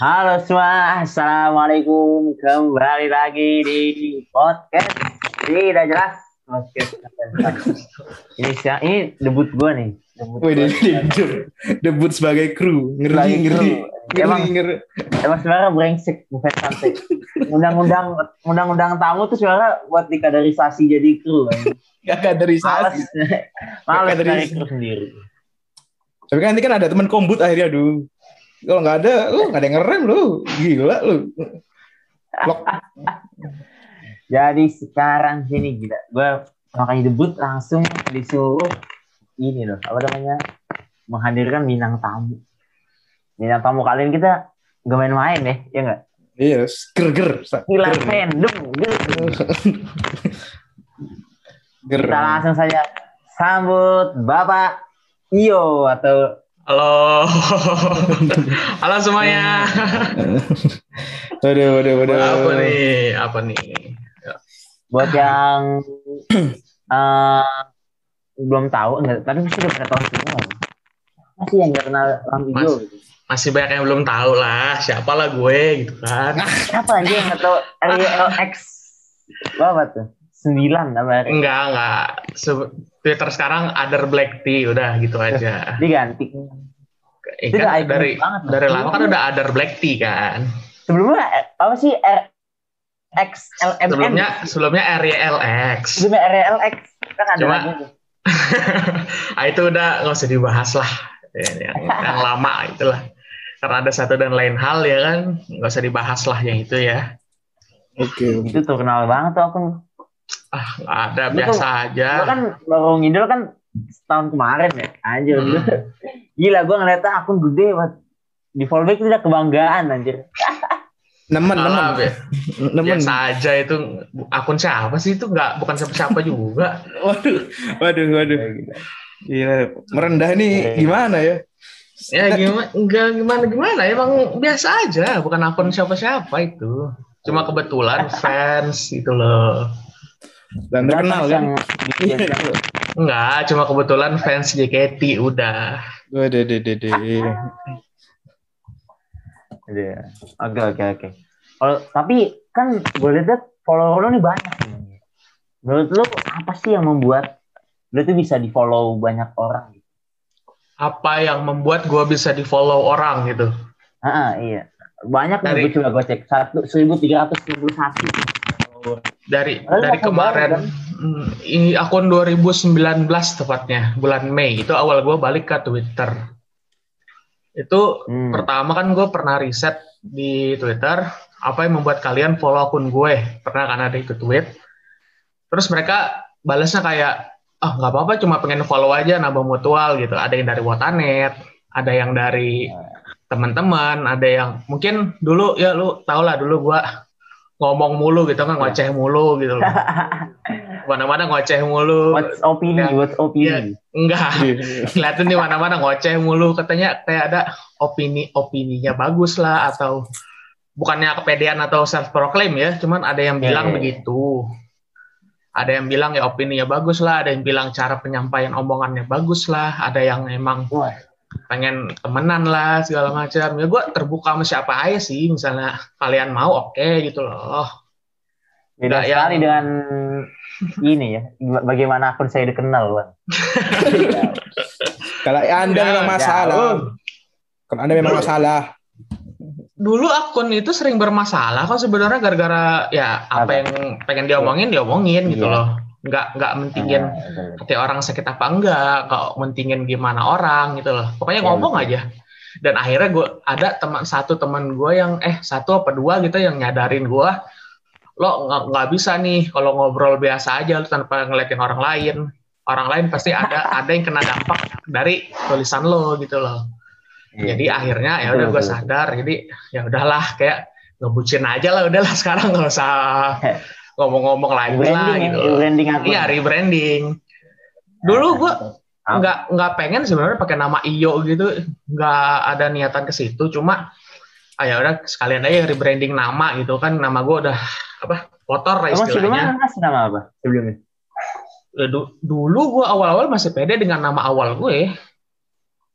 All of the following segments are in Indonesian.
Halo semua, Assalamualaikum. Kembali lagi di podcast Tidak Jelas. Podcast ini siang, ini debut gue nih. Debut Wih, debut, debut sebagai kru, ngeri, ngeri, Emang- ngeri. Emang sebenarnya brengsek, bukan santai. Undang-undang undang-undang tamu tuh sebenarnya buat dikaderisasi jadi kru. kan. Gak dari Males, males Kaderisasi. cari kru sendiri. Tapi kan nanti kan ada teman kombut akhirnya, aduh. Kalau nggak ada, lu nggak ada yang ngerem lu, gila lu. Blok. Jadi sekarang sini gila, gue makanya debut langsung disuruh ini loh, apa namanya menghadirkan bintang tamu. Bintang tamu kalian kita gak main-main ya, ya nggak? Iya, ger ger. Gila Ger. random, gitu. Ger. Kita langsung saja sambut Bapak Iyo atau Halo. Halo semuanya. Waduh, waduh, waduh. Apa nih? Apa nih? buat yang eh, belum tahu, enggak, tapi mesti udah pada tahu semua. Masih yang nggak kenal Lampu Mas. Iyo gitu. Masih banyak yang belum tahu lah. Siapa lah gue gitu kan. Siapa aja yang nggak tahu RLX berapa tuh? Sembilan apa? Enggak, enggak. Se- Twitter sekarang Other Black Tea udah gitu aja. Diganti. Eh, Itu udah kan dari banget dari lama kan udah Other Black Tea kan. Sebelumnya eh, apa sih RX LMN? Sebelumnya sebelumnya RYLX. sebelumnya RLX kan ada Cuma- lagi ah itu udah nggak usah dibahas lah. Yang, yang lama itulah. Karena ada satu dan lain hal ya kan, nggak usah dibahas lah yang itu ya. Oke. Itu terkenal banget tuh akun. Ah, nggak ada Itu- biasa aja. Gua kan baru ngidol kan setahun kemarin ya. Anjir. Hmm. gua- Gila gue ngeliatnya akun gede banget. Di fallback itu udah kebanggaan anjir. Nemen, nemen. Be. Nemen. biasa aja itu akun siapa sih itu nggak bukan siapa-siapa juga Waduh, waduh, waduh. Gila, merendah nih gimana ya? ya gimana enggak gimana gimana emang biasa aja bukan akun siapa-siapa itu cuma kebetulan fans gitu loh Dan terkenal Terus kan? enggak cuma kebetulan fans JKT udah Waduh, deh, deh, deh. Iya. Oke oke oke. Kalau tapi kan gue lihat follower lo nih banyak nih. Menurut lo apa sih yang membuat lo tuh bisa di follow banyak orang? gitu? apa yang membuat gue bisa di follow orang gitu Ah iya. Banyak nih Dari- gue coba gue cek satu seribu tiga ratus tujuh puluh satu. Dari Padahal dari kemarin baru, kan? ini akun 2019 tepatnya bulan Mei. Itu awal gue balik ke Twitter. Itu Hmm. pertama kan gue pernah riset di Twitter apa yang membuat kalian follow akun gue. Pernah kan ada itu tweet. Terus mereka balasnya kayak ah nggak apa-apa cuma pengen follow aja nambah mutual gitu. Ada yang dari Wotanet ada yang dari teman-teman ada yang mungkin dulu ya lu tau lah dulu gue ngomong mulu gitu kan ngoceh mulu gitu loh mana-mana ngoceh mulu What's opini? Ya. What's opini? enggak kelihatan di mana-mana ngoceh mulu katanya kayak ada opini opininya bagus lah atau bukannya kepedean atau self proclaim ya cuman ada yang Iya, bilang iya. begitu ada yang bilang ya opininya bagus lah ada yang bilang cara penyampaian omongannya bagus lah ada yang emang Wah. Pengen temenan lah segala macam ya gue terbuka sama siapa aja sih misalnya kalian mau oke gitu loh Beda Nggak sekali yang- dengan ini ya. Bagaimana akun saya dikenal, Bang. Kalau Anda memang masalah. Kalau Anda memang masalah. dulu akun itu sering bermasalah kok sebenarnya gara-gara ya apa Apa? yang pengen diomongin diomongin gitu Iya. loh nggak nggak mentingin betul. hati orang sakit apa enggak nggak mentingin gimana orang gitu loh pokoknya Iya, ngomong betul. aja dan akhirnya gue ada teman satu teman gue yang eh satu apa dua gitu yang nyadarin gue lo nggak nggak bisa nih kalau ngobrol biasa aja lo tanpa ngeliatin orang lain orang lain pasti ada ada yang kena dampak dari tulisan lo gitu loh Iya. jadi akhirnya ya udah gue sadar jadi ya udahlah kayak ngebucin aja lah udahlah sekarang nggak usah ngomong-ngomong lagi lah ya, gitu rebranding akun. iya rebranding dulu gue Apa? nggak nggak pengen sebenarnya pakai nama Iyo gitu nggak ada niatan ke situ cuma ah ya udah sekalian aja rebranding nama gitu kan nama gue udah apa kotor lah Emang sebelumnya istilahnya nama apa? Sebelumnya? Ya, du- dulu gue awal-awal masih pede dengan nama awal gue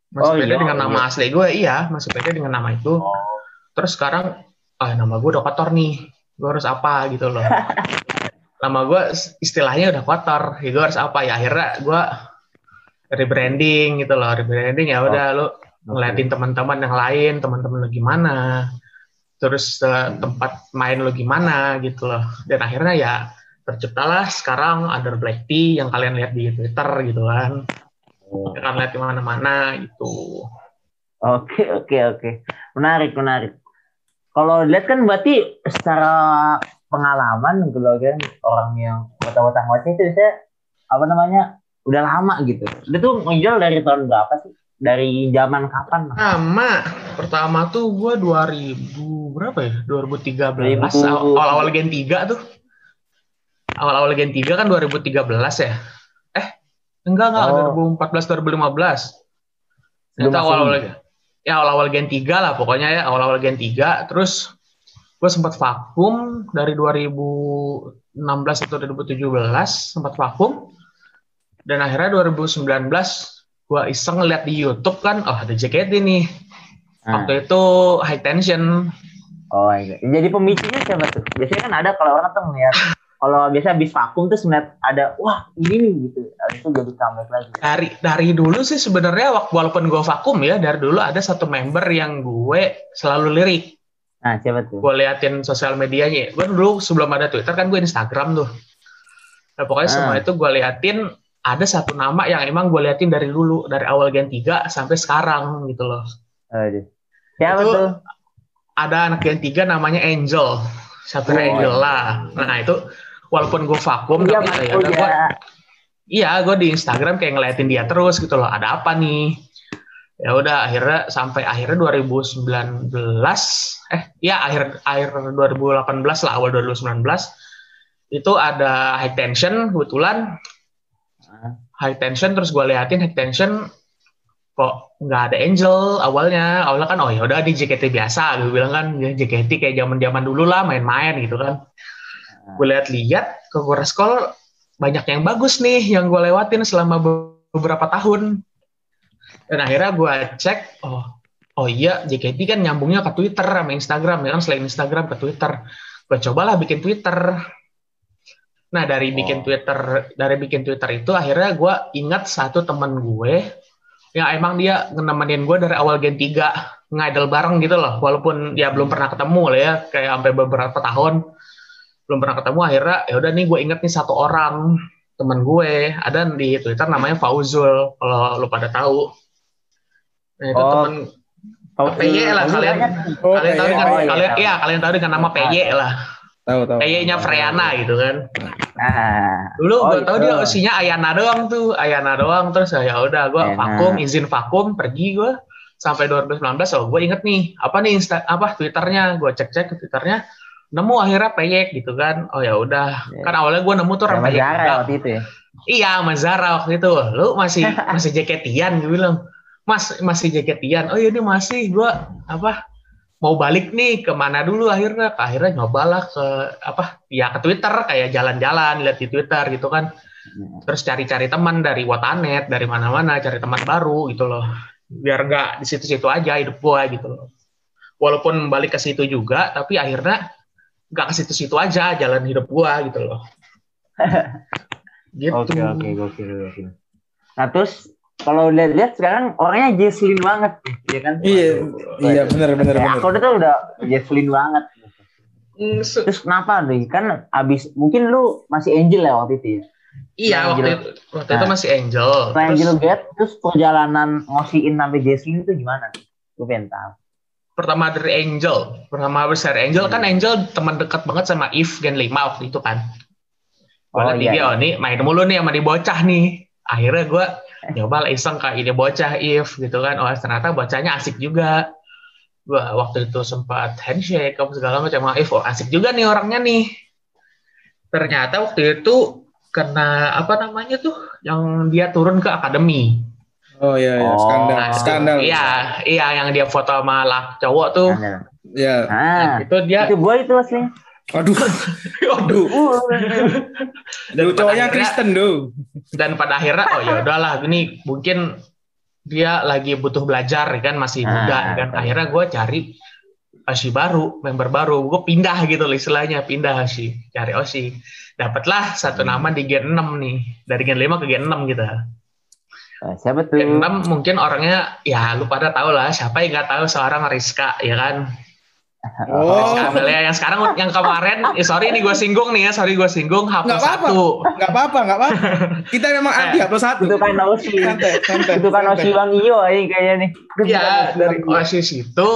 masih Oh, pede iya, dengan iya. nama asli gue iya masih pede dengan nama itu Oh. terus sekarang ah nama gue udah kotor nih gue harus apa gitu loh. Nama gue istilahnya udah kotor. Ya gue harus apa ya? Akhirnya gue rebranding gitu loh. Rebranding ya udah lu ngeliatin teman-teman yang lain teman-teman lu gimana? Terus eh, tempat main lu gimana gitu loh. Dan akhirnya ya terciptalah sekarang Under Black Tea yang kalian lihat di Twitter gitu kan. Oh. kalian lihat di mana-mana gitu. Oke oke oke. Menarik menarik. Kalau lihat kan berarti secara pengalaman gitu loh kan orang yang kota-kota ngoceh itu saya apa namanya udah lama gitu. Dia tuh ngejual dari tahun berapa sih? Dari zaman kapan? Sama pertama tuh gue 2000 berapa ya? 2013 2000. awal-awal Gen 3 tuh. Awal-awal Gen 3 kan 2013 ya. Eh, enggak enggak Oh. 2014 2015. Belum Ternyata masuk awal-awal ya awal-awal Gen 3 lah pokoknya ya awal-awal Gen 3 terus gue sempat vakum dari 2016 atau 2017 sempat vakum dan akhirnya 2019 gue iseng ngeliat di YouTube kan oh ada JKT nih Nah. waktu itu high tension Oh iya. Jadi pemicunya siapa tuh? Biasanya kan ada kalau orang tuh ngeliat kalau biasa habis vakum terus ngeliat ada wah ini nih gitu. Habis itu jadi comeback lagi. dari dari dulu sih sebenarnya walaupun gue vakum ya dari dulu ada satu member yang gue selalu lirik Nah siapa tuh? gue liatin sosial medianya gue dulu sebelum ada Twitter kan gue Instagram tuh nah pokoknya Ah. semua itu gue liatin ada satu nama yang emang gue liatin dari dulu dari awal Gen 3 sampai sekarang gitu loh Aduh. Siapa Itu- tuh? ada anak Gen 3 namanya Angel Sapphire Oh, Angel lah. Nah itu walaupun gue vakum Iya, tapi ya Oh, udah iya. gue iya gue di Instagram kayak ngeliatin dia terus gitu loh. Ada apa nih? Ya udah akhirnya sampai akhirnya 2019 eh ya akhir akhir 2018 lah awal 2019 itu ada high tension kebetulan. Ah. high tension terus gue liatin high tension kok nggak ada angel awalnya. Awalnya kan oh ya udah di JKT biasa. Gue bilang kan ya JKT kayak zaman zaman dulu lah main-main gitu kan. Gue lihat-lihat ke scroll banyak yang bagus nih yang gue lewatin selama be- beberapa tahun. Dan akhirnya gue cek oh oh iya JKT kan nyambungnya ke Twitter sama Instagram. Ya kan selain Instagram ke Twitter. Gue cobalah bikin Twitter. Nah dari bikin Oh. Twitter dari bikin Twitter itu akhirnya gue ingat satu teman gue yang emang dia nemenin gue dari awal Gen 3 ngidol bareng gitu loh. Walaupun ya belum pernah ketemu lah ya kayak sampai beberapa tahun. Belum pernah ketemu akhirnya ya udah nih gue inget nih satu orang temen gue. Ada di Twitter namanya Fauzul kalau lu pada tahu. Nah itu Oh, Tahu PY lah kalian. banyak. Oh, kalian tahu iya, kalian iya kalian tahu dengan nama PY lah Tahu tahu. PY-nya Freana gitu kan. Ah. dulu Oh, gue tahu dia usianya Ayana doang tuh. Ayana doang. Terus ya udah gue Ayana. vakum izin vakum pergi gue sampai 2019 oh gue inget nih apa nih insta apa twitternya. Gue cek cek ke twitternya nemu akhirnya peyek gitu kan. Oh ya udah. Ya. kan awalnya gue nemu tuh orang peyek waktu itu ya. iya sama Zara waktu itu. Lu masih masih jaketian gue bilang. Mas masih jaketian oh iya ini masih. Gue apa mau balik nih ke mana dulu akhirnya? Akhirnya nyobalah ke apa ya ke Twitter kayak jalan-jalan lihat di Twitter gitu kan. Terus cari-cari teman dari Watanet dari mana-mana cari teman baru gitu loh. Biar nggak di situ-situ aja hidup gua gitu loh. Walaupun balik ke situ juga tapi akhirnya nggak ke situ-situ aja jalan hidup gua gitu loh. Gitu. Oke oke gokil. Nah terus kalau lihat-lihat sekarang orangnya Jesslyn banget, ya kan? Iya, Waduh. iya benar benar benar. aku tuh udah Jesslyn banget. Mm, se- Terus kenapa nih? Kan abis mungkin lu masih Angel ya waktu itu ya. iya Angel. waktu itu waktu itu Nah. masih Angel terus Angel Get, terus perjalanan ngosiin sampai Jesslyn itu gimana? Gue pengen tahu. pertama dari Angel pertama besar Angel kan Angel teman dekat banget sama Eve Gen 5 waktu itu kan Oh, di iya, dia, iya. oh nih main mulu nih sama di bocah nih akhirnya gue nyoba lah iseng ke ide bocah if gitu kan oh ternyata bocahnya asik juga gue waktu itu sempat handshake apa segala macam if oh asik juga nih orangnya nih ternyata waktu itu kena apa namanya tuh yang dia turun ke akademi Oh iya iya Oh. skandal Nah, skandal. iya iya yang dia foto sama lak cowok tuh Nah, Iya. Ah, itu dia itu gue itu aslinya. Aduh. Aduh. Uh, dan cowoknya akhirnya- Kristen duh. dan pada akhirnya oh ya udahlah ini mungkin dia lagi butuh belajar kan masih Ah, muda kan betul. akhirnya gue cari Osi baru, member baru. Gue pindah gitu loh istilahnya, pindah Osi, cari Osi. Dapatlah satu Hmm. nama di Gen 6 nih, dari Gen 5 ke Gen 6 gitu. Eh, siapa tuh? Gen 6 mungkin orangnya, ya lu pada tahu lah, siapa yang nggak tahu seorang Rizka, ya kan? Oh, Amelia yang sekarang, yang kemarin, eh, sorry ini gue singgung nih ya, sorry gue singgung, hapus Nggak apa-apa. satu. nggak apa-apa, nggak apa-apa. Kita memang Eh, anti hapus satu. Itu kan Osi. Santai, santai. Itu kan. Osi Bang Iyo ini kayaknya nih. Ya, dari. OSIS itu,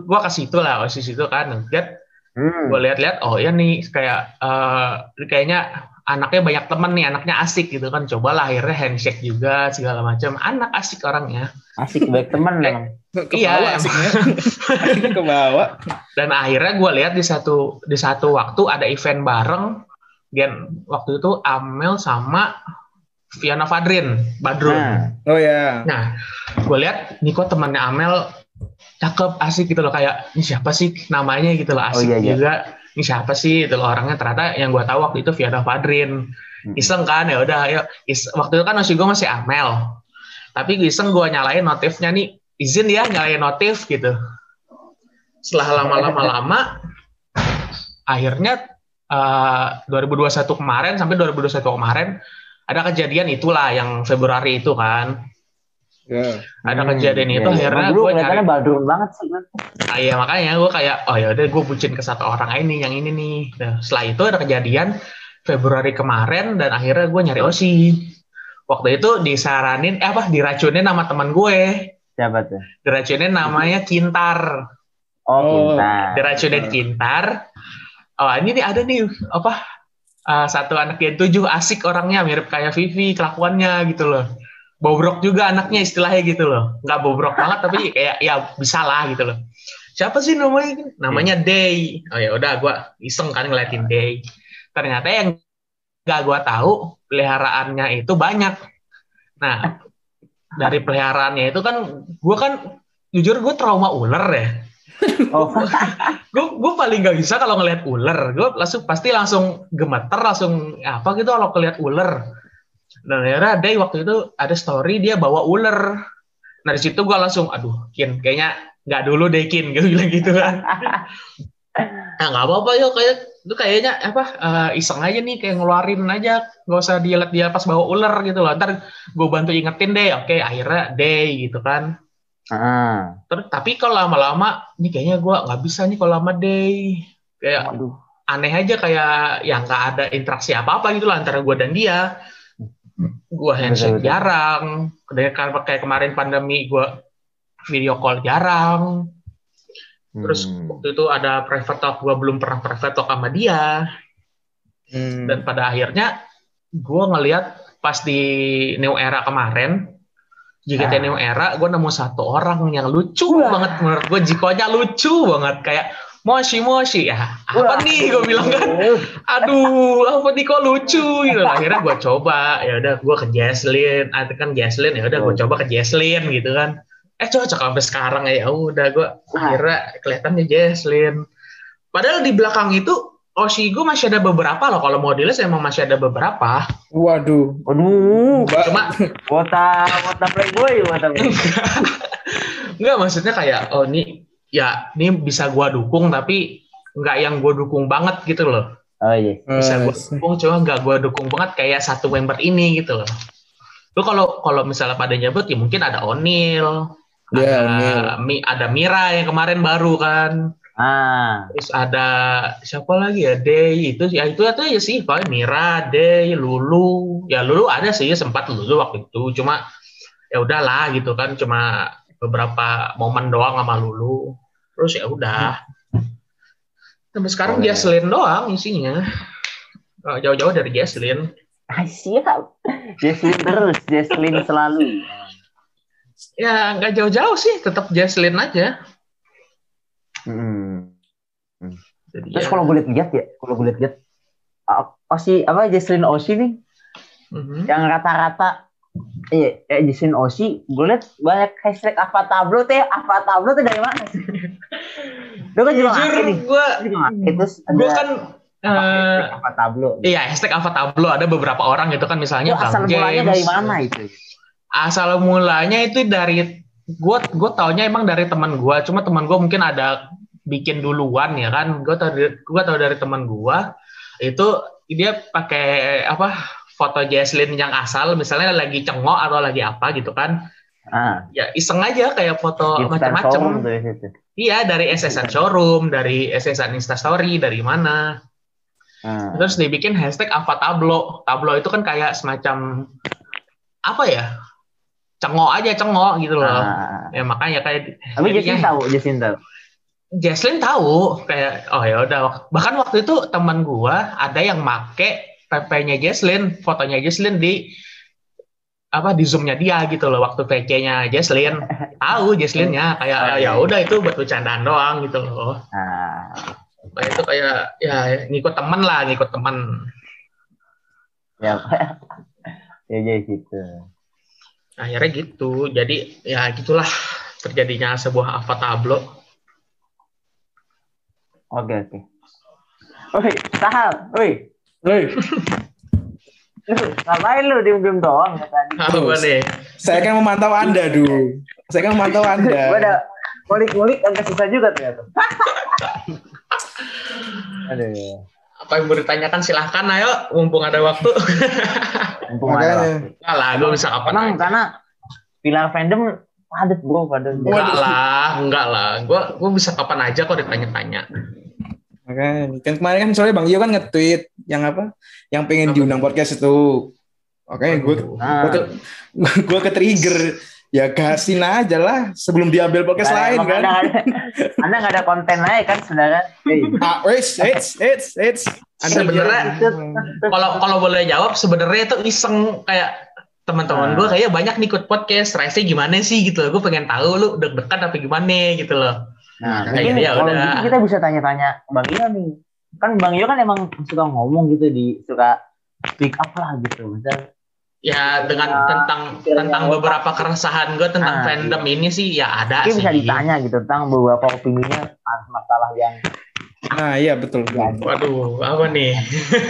gue ke situ lah, OSIS itu kan. Lihat, Hmm. gue lihat-lihat, oh ya nih, kayak, eh, kayaknya anaknya banyak temen nih, anaknya asik gitu kan. Cobalah akhirnya handshake juga, segala macam. Anak asik orangnya. Asik baik teman memang. Ke Iya, asiknya. Asiknya ke bawah. Dan akhirnya gue lihat di satu di satu waktu ada event bareng. Gen waktu itu Amel sama Viana Fadrin, Badrun. Nah, Oh ya. Nah, gue lihat nih kok temannya Amel cakep, asik gitu loh kayak ini siapa sih namanya gitu loh asik iya, iya. juga. Ini siapa sih itu orangnya ternyata yang gue tahu waktu itu Viana Fadrin. Iseng kan ya udah ayo is- waktu itu kan masih gue masih Amel. Tapi iseng gue nyalain notifnya nih izin ya nyalain notif gitu. Setelah lama-lama lama akhirnya eh, 2021 kemarin sampai 2021 kemarin ada kejadian itulah yang Februari itu kan. Ya. Ada Hmm, kejadian itu iya, iya. akhirnya gue nyari kelihatannya badrun banget sih kan. Ah, iya makanya gue kayak oh ya udah gue bucin ke satu orang ini yang ini nih. Nah, setelah itu ada kejadian Februari kemarin dan akhirnya gue nyari Osi. Waktu itu disaranin eh apa diracunin sama teman gue. Siapa tuh? Diracunin namanya Kintar. Oh, Oh, Kinta. Diracunin Kintar. Oh ini nih ada nih apa eh, satu anak yang tujuh asik orangnya mirip kayak Vivi kelakuannya gitu loh. Bobrok juga anaknya istilahnya gitu loh. Nggak bobrok banget tapi kayak ya bisa lah gitu loh. Siapa sih namanya? Namanya Day. Oh ya udah gue iseng kan ngeliatin Day. Ternyata yang nggak gue tahu peliharaannya itu banyak. Nah dari peliharaannya itu kan gue kan jujur gue trauma ular ya Oh, gue gue paling gak bisa kalau ngelihat ular gue langsung pasti langsung gemeter langsung apa gitu kalau ngelihat ular dan akhirnya Day waktu itu ada story dia bawa ular nah di situ gue langsung aduh kin kayaknya nggak dulu deh kin gue bilang gitu kan nah nggak apa-apa yuk kayak itu kayaknya apa eh, iseng aja nih kayak ngeluarin aja nggak usah dia dia pas bawa ular gitu loh ntar gue bantu ingetin deh oke akhirnya Day gitu kan ah. Terus tapi kalau lama-lama, nih kayaknya gue nggak bisa nih kalau lama day. Kayak Aduh. aneh aja kayak yang nggak ada interaksi apa-apa gitu lah antara gue dan dia. Gue handshake Betul, betul. jarang. Kayak kayak kemarin pandemi gue video call jarang. Terus Hmm. waktu itu ada private talk, gue belum pernah private talk sama dia. Hmm. Dan pada akhirnya gue ngelihat pas di New Era kemarin, JKT Ah. New Era, gue nemu satu orang yang lucu Wah. banget menurut gue, jikonya lucu banget kayak Moshi Moshi. Ya apa Wah. nih? Gue bilang kan. Aduh apa nih? Kok lucu gitu. Akhirnya gue coba. Ya udah gue ke Jesslyn ada kan Jesslyn ya udah gue coba ke Jesslyn gitu kan. Eh cocok sampai sekarang ya. Udah gue Ah. akhirnya kelihatannya Jesslyn padahal di belakang itu Oshi gue masih ada beberapa loh. Kalau modelnya emang masih ada beberapa. Waduh. Aduh, cuma wota wota playboy, wota playboy. Enggak maksudnya kayak oh ini ya ini bisa gua dukung tapi nggak yang gua dukung banget gitu loh. Oh iya. bisa gua eh, dukung cuma nggak gua dukung banget kayak satu member ini gitu loh. Lu kalau kalau misalnya pada nyebut ya mungkin ada Onil Ya, ada Mi, ada Mira yang kemarin baru kan. Ah, terus ada siapa lagi ya? Day itu ya itu itu ya sih. Paling Mira Day Lulu. Ya Lulu ada sih sempat Lulu waktu itu. Cuma ya udahlah gitu kan. Cuma beberapa momen doang sama Lulu terus ya udah sampai sekarang Oh, iya. Jesslyn doang isinya Eh, jauh-jauh dari Jesslyn ah, siap. Jesslyn terus, Jesslyn selalu. ya nggak jauh-jauh sih tetap Jesslyn aja Hmm. jadi Terus ya, kalau gue lihat ya, kalau gue lihat Osi apa Jesslyn Osi nih mhm. yang rata-rata iya eh, Jesslyn Osi gue lihat banyak hashtag apa tablo teh apa tablo teh dari mana sih? Lu kan juga jujur nih. gue Lu ada gue kan apa, eh, hashtag apa tablo. Iya, hashtag Alpha Tablo ada beberapa orang itu kan misalnya Itu asal Bang mulanya James. dari mana itu? Asal mulanya itu dari gue gue taunya emang dari teman gue, cuma teman gue mungkin ada bikin duluan ya kan. Gue tau dari, gue tau dari teman gue itu dia pakai apa foto Jesslyn yang asal misalnya lagi cengok atau lagi apa gitu kan. Ah, Ya iseng aja kayak foto macam-macam. Iya dari SSN showroom, dari SSN Instastory, dari mana. Ah. Terus dibikin hashtag apa tablo. Tablo itu kan kayak semacam apa ya? Cengok aja cengok gitu loh. Ah. Ya makanya kayak Tapi Jesslyn tahu, Jesslyn tahu. Jesslyn tahu kayak oh ya udah bahkan waktu itu teman gua ada yang make PP-nya Jesslyn, fotonya Jesslyn di apa di zoom-nya dia gitu loh waktu VC-nya Jesslyn. Tahu Jesslyn-nya kayak ya udah itu buat bercandaan doang gitu loh. Ah. Nah, itu kayak ya ngikut temen lah, ngikut temen. Ya. ya jadi gitu. Akhirnya gitu. Jadi ya gitulah terjadinya sebuah Ava Tablo. Oke, oke. Woi, Sahal, woi. Lu ngapain lu diem-diem doang ya tadi? Apa nih? saya kan memantau Anda, Du. Saya kan memantau Gua Anda. ada ngulik-ngulik agak susah juga ternyata. Aduh. Apa yang mau ditanyakan silahkan ayo, mumpung ada waktu. Mumpung ada waktu. Enggak lah, gue bisa kapan Emang aja. karena pilar fandom padat bro, padat. Enggak lah, enggak lah. Gue gue bisa kapan aja kok ditanya-tanya. Makanya kan kemarin kan soalnya Bang Iyo kan nge-tweet yang apa? Yang pengen Apa? diundang podcast itu. Oke, gue Ah. gue ke, gue ke trigger. Ya gasin aja lah sebelum diambil podcast Nah, lain kan. Anda, nggak ada, anda konten lain kan, saudara? Hei. Ah, wes, it's, it's, it's. Sebenarnya- Kalau kalau boleh jawab sebenarnya itu iseng kayak teman-teman Ah. gue kayak banyak nih ikut podcast. Rese gimana sih gitu loh. Gue pengen tahu lu deg-degan apa gimana gitu loh. Nah, Nah, mungkin ya kalau udah. gitu kita bisa tanya-tanya Bang Iyo nih. Kan Bang Iyo kan emang suka ngomong gitu di suka speak up lah gitu. Misal, Ya dengan Ya, tentang pikiran tentang yang beberapa keresahan gue tentang Ah, fandom ini sih ya ada mungkin sih. bisa ditanya gitu tentang beberapa opininya tentang masalah yang Nah, iya betul. Ya. Waduh, apa nih?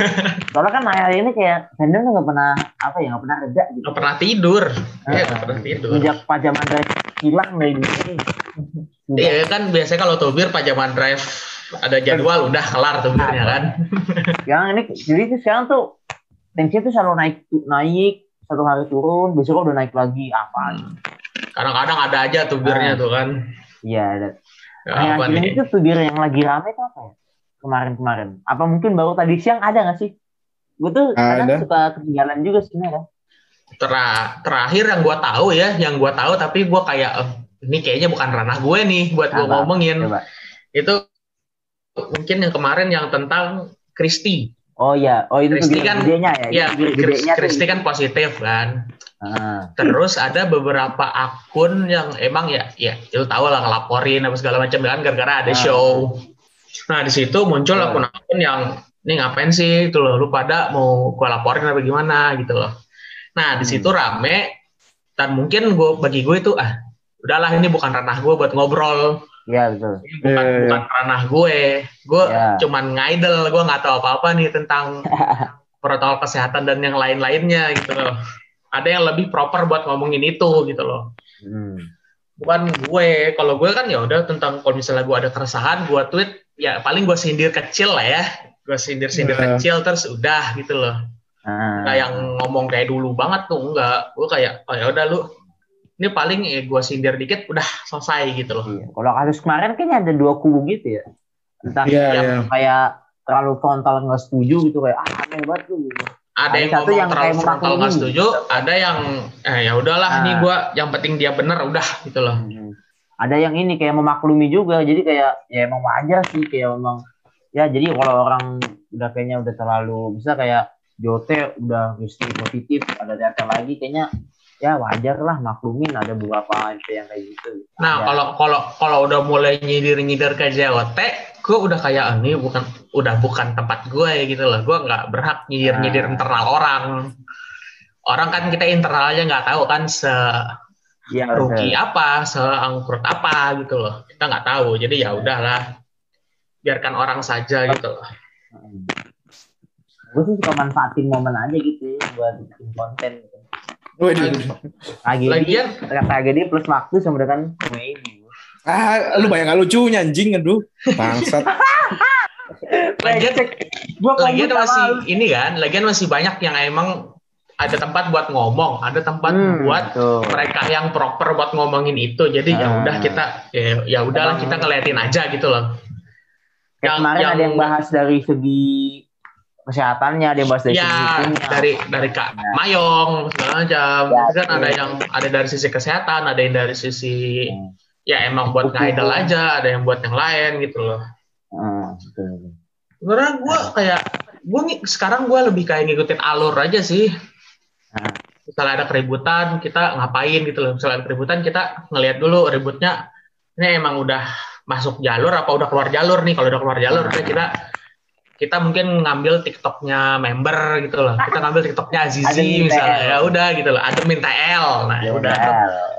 soalnya kan akhir ini kayak fandom tuh nggak pernah apa ya nggak pernah reda gitu. Gak pernah tidur. Iya, Ah. gak pernah tidur. Sejak pajaman drive hilang dari dunia. Iya kan biasanya kalau tubir pajaman drive ada jadwal udah kelar tubirnya kan. Yang ini jadi tuh sekarang tuh tensi tuh selalu naik naik satu hari turun besok udah naik lagi apa Kadang-kadang ada aja tubirnya Ah. tuh kan. iya ada Ya, Nah, apa yang nih? itu tubir yang lagi rame tuh apa ya kemarin-kemarin apa mungkin baru tadi siang ada nggak sih gue tuh kadang Ada. suka ketinggalan juga sebenarnya Tera- terakhir yang gua tahu ya, yang gua tahu tapi gua kayak eh, ini kayaknya bukan ranah gue nih buat gua Apa? ngomongin. coba Itu mungkin yang kemarin yang tentang Kristi. Oh iya oh itu Kristi kan- gedenya ya Iya, Itu gedenya Kristi kan positif kan. Ah, Terus ada beberapa akun yang emang ya ya lu tahu lah ngelaporin apa segala macam kan gara-gara ada Ah. show. Nah, di situ muncul Ah. akun-akun yang ini ngapain sih itu loh lu pada mau gua laporin apa gimana gitu loh. Nah, di Hmm. situ rame dan mungkin gua bagi gue itu ah udahlah ini bukan ranah gue buat ngobrol. Iya betul Ini bukan iya. bukan ranah gue. Gue Iya. cuman ngaidel, gue nggak tahu apa-apa nih tentang protokol kesehatan dan yang lain-lainnya gitu loh. Ada yang lebih proper buat ngomongin itu gitu loh. Hmm. Bukan gue, kalau gue kan ya udah tentang kalau misalnya gue ada keresahan, gue tweet ya paling gue sindir kecil lah ya. Gue sindir-sindir Iya. kecil terus udah gitu loh. Ah. Nggak yang ngomong kayak dulu banget tuh enggak. Gue kayak oh ya udah lu ini paling ya gue sindir dikit udah selesai gitu loh. Iya. Kalau kasus kemarin kayaknya ada dua kubu gitu ya. Entah Iya, yang iya. kayak terlalu frontal nggak setuju gitu kayak ah aneh banget tuh. Gitu. ada Ada yang satu ngomong yang terlalu kayak frontal nggak setuju, ada yang eh ya udahlah Ah. nih gua yang penting dia bener udah gitu loh. Hmm. Ada yang ini kayak memaklumi juga. Jadi kayak ya emang wajar sih kayak emang ya jadi kalau orang udah kayaknya udah terlalu bisa kayak Jote udah mesti positif ada data lagi kayaknya ya wajar lah maklumin ada beberapa itu yang kayak gitu. Nah kalau kalau kalau udah mulai nyindir nyindir ke JOT, gue udah kayak "Ah, ini bukan udah bukan tempat gue gitu loh. Gue nggak berhak nyindir nyindir Ah. internal orang. Orang kan kita internalnya nggak tahu kan se Iya, rugi betul. apa, seangkrut apa gitu loh. Kita nggak tahu. Jadi ya udahlah, biarkan orang saja gitu loh. Gue sih suka manfaatin momen aja gitu ya, buat bikin konten. Waduh. Tragedi, Lagian tragedi plus waktu sama dengan. Ah, lu banyak gak lucunya anjing aduh. Bangsat. Lagian, Gua lagian masih lu. ini kan, lagian masih banyak yang emang ada tempat buat ngomong, ada tempat Hmm, buat betul. mereka yang proper buat ngomongin itu. Jadi ya Ah. udah kita ya, ya udahlah kita ngeliatin aja gitu loh. Kayak yang- kemarin yang- ada yang bahas dari segi kesehatannya, yang bahas dari Ya dari dari Kak Ya. Mayong segala macam. Ya, kan ada yang ada dari sisi kesehatan, ada yang dari sisi Hmm. ya emang buat ngidol aja, ada yang buat yang lain gitu loh. Hmm. Sebenarnya gue kayak gue sekarang gue lebih kayak ngikutin alur aja sih. Nah. Misalnya ada keributan, kita ngapain gitu loh. Misalnya ada keributan, kita ngelihat dulu ributnya ini emang udah masuk jalur apa udah keluar jalur nih. Kalau udah keluar jalur, udah kita kita mungkin ngambil TikToknya member gitu loh. Kita ngambil TikToknya Azizi misalnya. Ya udah gitu loh. Admin TL. Nah, Ya udah.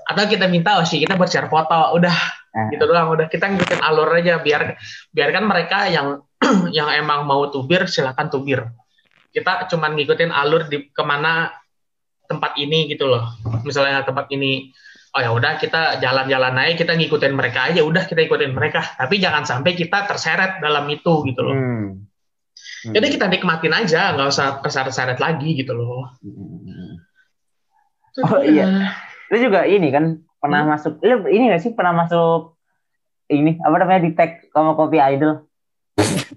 Atau kita minta oh sih kita buat share foto. Udah Nah. gitu doang udah kita ngikutin alur aja biar biarkan mereka yang yang emang mau tubir silakan tubir kita cuman ngikutin alur di ke mana tempat ini gitu loh misalnya tempat ini oh ya udah kita jalan-jalan aja kita ngikutin mereka aja udah kita ikutin mereka tapi jangan sampai kita terseret dalam itu gitu loh Hmm. Jadi kita nikmatin aja nggak usah terseret-seret lagi gitu loh Hmm. Oh, iya. Lu juga ini kan pernah Hmm. masuk, lu ini gak sih pernah masuk ini apa namanya di tag sama kopi idol?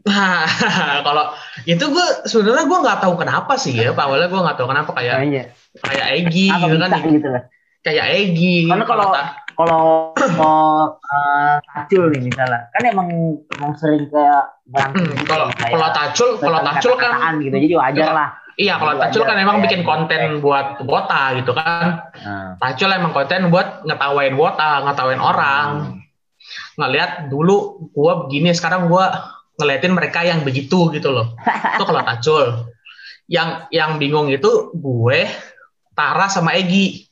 Nah, kalau itu gue sebenarnya gue nggak tahu kenapa sih ya. Awalnya gue nggak tahu kenapa kayak Oh, iya. kayak Egi Apa gitu kan. gitu lah. Kayak Egi. Karena kalau- Kalau mau uh, tacul nih misalnya, kan emang emang sering kayak berantem Hmm, gitu, kalau kayak kalau tacul kalau tacul kan gitu, jadi wajar lah. iya kalau tacul kan emang bikin konten buat wota gitu kan. Nah. Tacul emang konten buat ngetawain wota, ngetawain orang. Ngeliat dulu gua begini, sekarang gua ngeliatin mereka yang begitu gitu loh. Itu kalau tacul. Yang yang bingung itu gue, Tara sama Egi.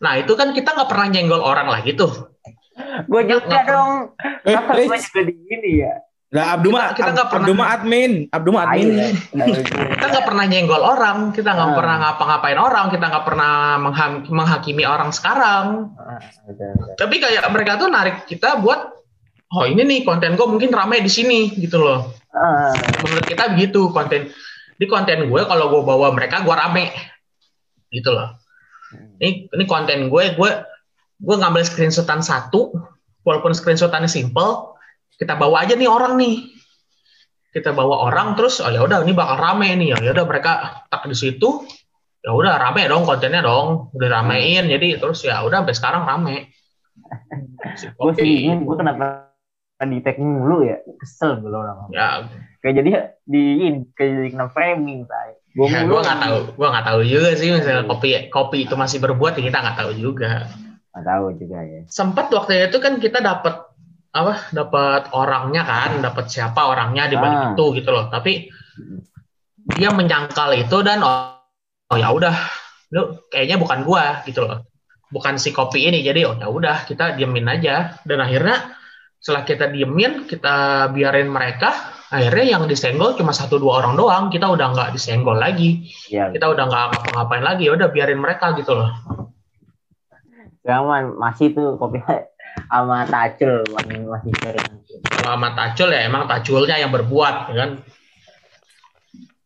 Nah itu kan kita nggak pernah nyenggol orang lagi tuh. Gue juga Nggak pernah. dong. Eh, Kenapa eh, gue juga di gini ya? Nah, Abdu mah Kita- kita nggak pernah- Abdu mah admin, Abdu mah admin. Ayo, Kita nggak pernah nyenggol orang, kita nggak Ah. pernah ngapa-ngapain orang, kita nggak pernah menghakimi orang sekarang. Tapi kayak mereka tuh narik kita buat, oh ini nih konten gue mungkin rame di sini gitu loh. Ah, Menurut kita begitu konten di konten gue kalau gue bawa mereka gue rame gitu loh. Ini ini konten gue, gue gue ngambil screenshotan satu, walaupun screenshotannya simple, kita bawa aja nih orang nih. Kita bawa orang terus, oh ya udah ini bakal rame nih, ya udah mereka tak di situ, ya udah rame dong kontennya dong, udah ramein, jadi terus ya udah sampai sekarang rame. Si gue sih gue kenapa di tag mulu ya? Kesel gue orang. Ya, Kayak jadi di ini, kayak jadi kena framing, say. Gue ya gue nggak tahu, gue nggak tahu juga sih misalnya kopi kopi itu masih berbuat, ya kita nggak tahu juga. Nggak tahu juga ya. sempat waktu itu kan kita dapat apa dapat orangnya kan dapat siapa orangnya di balik Ah. itu gitu loh tapi dia menyangkal itu dan oh, oh ya udah lu kayaknya bukan gua gitu loh bukan si kopi ini jadi oh ya udah kita diemin aja dan akhirnya setelah kita diemin kita biarin mereka akhirnya yang disenggol cuma satu dua orang doang kita udah nggak disenggol lagi Ya, kita udah nggak ngapa-ngapain lagi ya udah biarin mereka gitu loh Cuman masih tuh kopi sama tacul masih sering. Kalau sama Tacul ya emang Taculnya yang berbuat ya kan.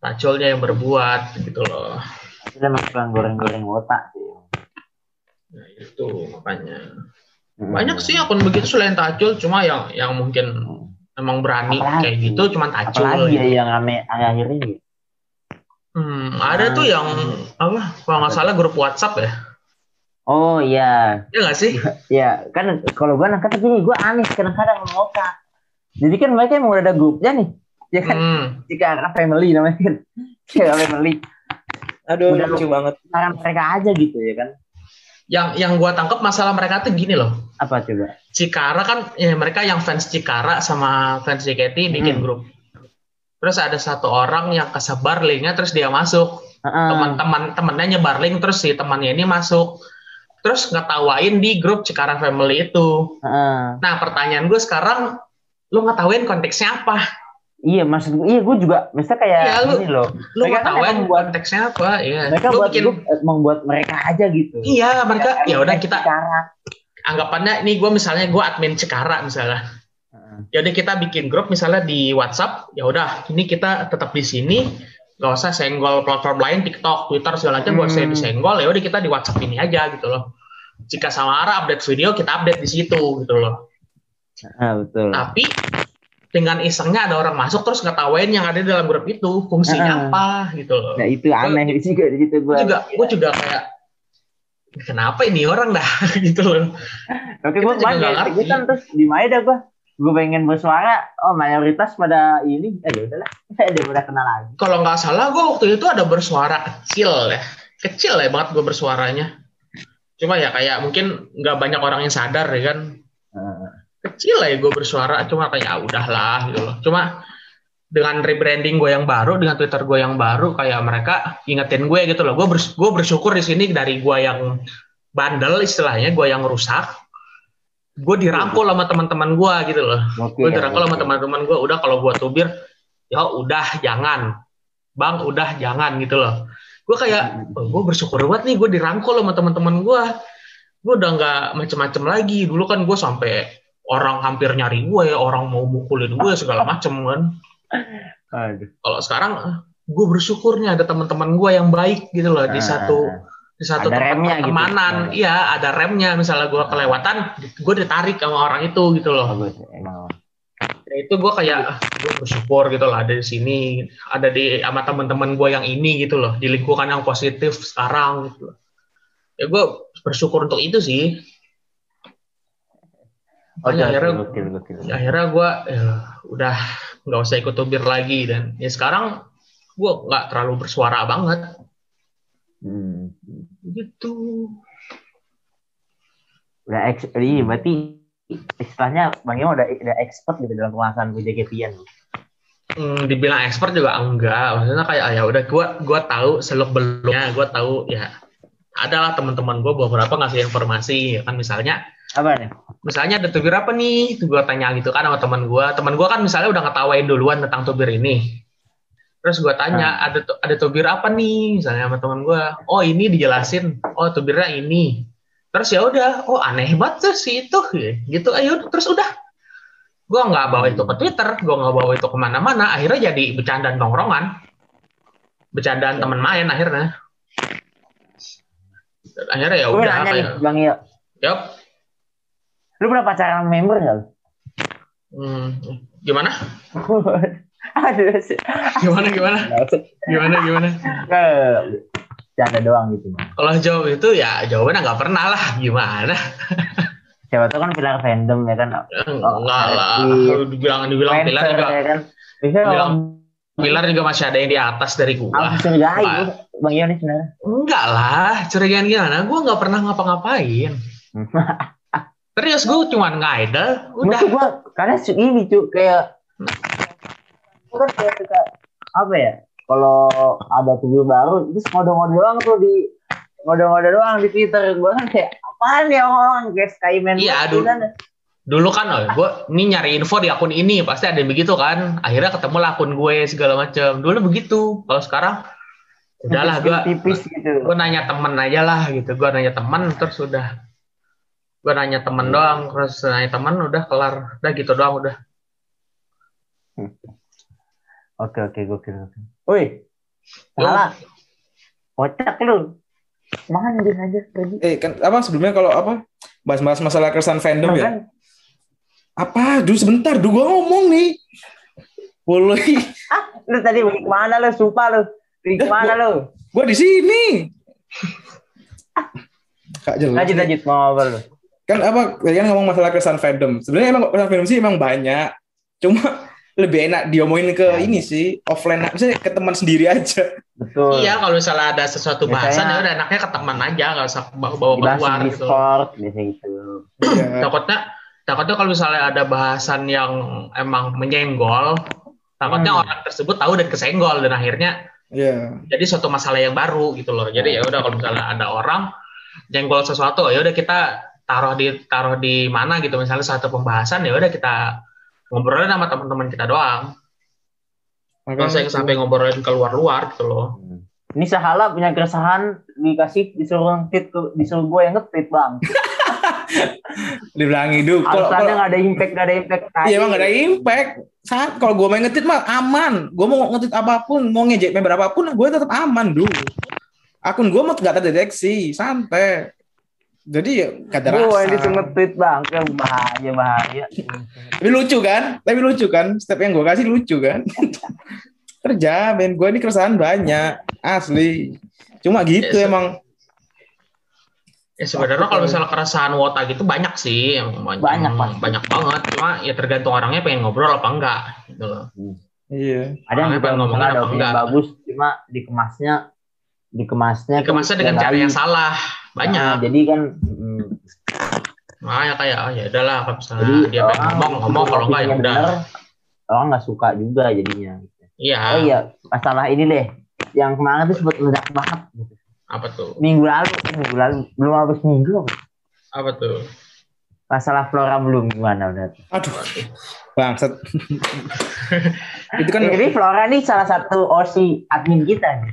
Taculnya yang berbuat gitu loh. Itu emang goreng-goreng otak sih. Nah, itu makanya. Banyak sih akun begitu selain Tacul cuma yang yang mungkin emang berani Apalagi? kayak gitu cuman Tacul. Apalagi ya gitu. yang rame akhir-akhir ini. Hmm, ada tuh yang apa kalau nggak salah grup WhatsApp ya. Oh iya, Ya nggak sih? ya kan kalau gue nangkep gini, gue aneh kadang-kadang otak. Jadi kan mereka emang udah ada grupnya nih, ya kan? Hmm. Jika family namanya kan, jika family. Aduh, Udah lucu banget. Saran mereka aja gitu ya kan? Yang yang gua tangkap masalah mereka tuh gini loh. Apa coba? Cikara kan ya mereka yang fans Cikara sama fans JKT bikin Hmm. grup. Terus ada satu orang yang kesebar linknya terus dia masuk. Heeh. teman-teman temennya nyebar link terus si temannya ini masuk terus ngetawain di grup Cikarang Family itu heeh. nah pertanyaan gue sekarang lu ngetawain konteksnya apa Iya maksud gue, iya gue juga, misalnya kayak Iya, lu- ini loh. lu Mereka kan ngetawain emang buat- konteksnya apa ya Mereka lu buat bikin grup emang buat mereka aja gitu. iya mereka ya udah kita Cara. anggapannya ini gue misalnya gue admin Cekara misalnya. Jadi kita bikin grup misalnya di WhatsApp, ya udah ini kita tetap di sini, nggak usah senggol platform lain, TikTok, Twitter segala macam, buat saya Hmm. disenggol, ya udah kita di WhatsApp ini aja gitu loh. Jika Samara update video, kita update di situ gitu loh. Ah, betul. Tapi dengan isengnya ada orang masuk terus ngetawain yang ada di dalam grup itu fungsinya Ah. apa gitu loh. Nah itu aneh juga di situ Gue juga gue juga kayak kenapa ini orang dah gitu loh. Oke gue juga ngerti. Gue kan terus di Maeda gue. Gue pengen bersuara. Oh mayoritas pada ini. Eh ya udahlah. Dia udah kenal lagi. Kalau nggak salah gue waktu itu ada bersuara kecil ya, kecil ya banget gue bersuaranya. Cuma ya kayak mungkin nggak banyak orang yang sadar ya kan. Kecil lah ya gue bersuara, cuma kayak ah, udahlah gitu loh. Cuma dengan rebranding gue yang baru, dengan Twitter gue yang baru, kayak mereka ingetin gue gitu loh. Gue bers- gue bersyukur di sini dari gue yang bandel istilahnya, gue yang rusak. Gue dirangkul sama teman-teman gue gitu loh. Gue dirangkul sama teman-teman gue udah kalau gue tubir ya udah jangan bang udah jangan gitu loh gue kayak oh, gue bersyukur banget nih gue dirangkul sama teman-teman gue gue udah nggak macem-macem lagi dulu kan gue sampai orang hampir nyari gue orang mau mukulin gue segala macem kan kalau sekarang gue bersyukurnya ada teman-teman gue yang baik gitu loh di Ah, satu ah, di satu Ada tempat remnya gitu. pertemanan Ah. iya ada remnya misalnya gue kelewatan gue ditarik sama orang itu gitu ah. loh emang. Ya, itu gue kayak ah, gue bersyukur gitu loh ada di sini ada di sama teman-teman gue yang ini gitu loh di lingkungan yang positif sekarang gitu loh. ya gue bersyukur untuk itu sih Oke, akhirnya gokil, gokil. akhirnya gue ya, udah nggak usah ikut tubir lagi dan ya sekarang gue nggak terlalu bersuara banget Hmm. gitu Udah ex, iya berarti istilahnya Bang Imo udah, udah expert gitu dalam pembahasan BJKP-an. Hmm, dibilang expert juga enggak maksudnya kayak ya udah gue gua tahu seluk beluknya gue tahu ya adalah teman-teman gue beberapa ngasih informasi ya kan misalnya Apa nih? misalnya ada tubir apa nih? Gue tanya gitu kan sama teman gue teman gue kan misalnya udah ngetawain duluan tentang tubir ini. Terus gue tanya ada tu- ada tubir apa nih? Misalnya sama teman gue oh ini dijelasin. Oh tubirnya ini. Terus ya udah oh aneh banget tuh si itu. Gitu. Ayo terus udah. Gue nggak bawa itu ke twitter gue nggak bawa itu ke mana-mana. Akhirnya jadi bercandaan tongkrongan. Bercandaan teman main akhirnya. Akhirnya ya Gue udah nanya nih, kayak Bang Iyo. yup Lu pernah pacaran sama member nggak? lu? Hmm, gimana? Aduh. Gimana gimana? Gimana gimana? Canda doang gitu. Kalau jawab itu ya jawabannya nggak pernah lah. Gimana? Siapa tuh kan pilar fandom ya kan. Enggak lah. Dibilang dibilang pilar juga ya kan. Bisa Bilang pilar juga masih ada yang di atas dari gua. Wah. gua, Bang Iyo nih sebenarnya. Enggak lah. Curigaan gimana? Gua nggak pernah ngapa-ngapain. Serius gue cuma ngaidel. Udah. Maksud gua karena su- ini cu kayak gua kan kayak suka apa ya? Kalau ada video baru itu ngode-ngode doang tuh di ngode-ngode doang di Twitter gua kan kayak apaan ya orang kayak Skyman Iya, aduh. kan. Dulu kan, oh, gue ini nyari info di akun ini pasti ada yang begitu kan. Akhirnya ketemu lah akun gue segala macam. Dulu begitu. Kalau sekarang udahlah gue tipis gitu. gue nanya temen aja lah gitu gue nanya temen terus udah gue nanya temen doang terus nanya temen udah kelar udah gitu doang udah Oke oke gokil gokil. Woi. Salah. Kocak lu. Mana dia aja pergi. Eh kan apa sebelumnya kalau apa bahas-bahas masalah keresahan fandom ya? Kan? Apa? Dulu sebentar, dulu gua ngomong nih. Boleh. Lu tadi ke mana lu? Sumpah lu. Pergi ke mana lu? Gua di sini. Kak jelas. Lanjut lanjut mau ngobrol lu. Kan apa? Tadi kan ngomong masalah keresahan fandom. Sebenarnya emang keresahan fandom sih emang banyak. Cuma lebih enak diomongin ke ini sih offline misalnya ke teman sendiri aja Betul. iya kalau misalnya ada sesuatu bahasan ya udah enaknya ke teman aja nggak usah bawa bawa keluar gitu Discord gitu. Iya. takutnya takutnya kalau misalnya ada bahasan yang emang menyenggol takutnya Hmm. orang tersebut tahu dan kesenggol dan akhirnya Iya. jadi suatu masalah yang baru gitu loh. Jadi ya udah kalau misalnya ada orang jenggol sesuatu, ya udah kita taruh di taruh di mana gitu misalnya satu pembahasan ya udah kita ngobrolin sama teman-teman kita doang. Nggak usah yang sampai ngobrolin keluar-luar gitu loh. Hmm. Ini Sahala punya keresahan dikasih disuruh nge-tweet ke disuruh gue yang nge-tweet bang. Dibilang hidup. Kalau nggak ada impact, nggak ada impact. Iya emang gak ada impact. Saat kalau gue main ngetit mah aman. Gue mau ngetit apa pun, mau ngejek member apa pun, gue tetap aman dulu. Akun gue mah gak terdeteksi, santai. Jadi ya ada Gue rasa. ini nge-tweet bang, ke bahaya bahaya. Tapi lucu kan? Tapi lucu kan? Step yang gue kasih lucu kan? Kerja. Gue ini keresahan banyak. Asli. Cuma gitu Yes. emang. Ya sebenarnya kalau misalnya keresahan wota gitu banyak sih, yang banyak, Banyak, pasti. banyak banget. Cuma ya tergantung orangnya pengen ngobrol apa enggak gitu loh. Iya. Ada yang juga ngomongin ada apa opini yang enggak. bagus, cuma dikemasnya dikemasnya Dikemasnya dengan cara yang baik. Salah, Nah, banyak. jadi kan mm, Makanya kayak oh ya udahlah kalau misalnya jadi dia pengen ngomong ngomong kalau enggak ya udah. orang nggak suka juga jadinya. Iya. Oh iya, masalah ini deh. Yang kemarin tuh sempat meledak banget. Gitu. Apa tuh? Minggu lalu, minggu lalu belum habis minggu. apa? Apa tuh? Masalah Flora belum gimana udah. Aduh. Bangsat. itu kan Jadi Flora nih salah satu OSI admin kita nih.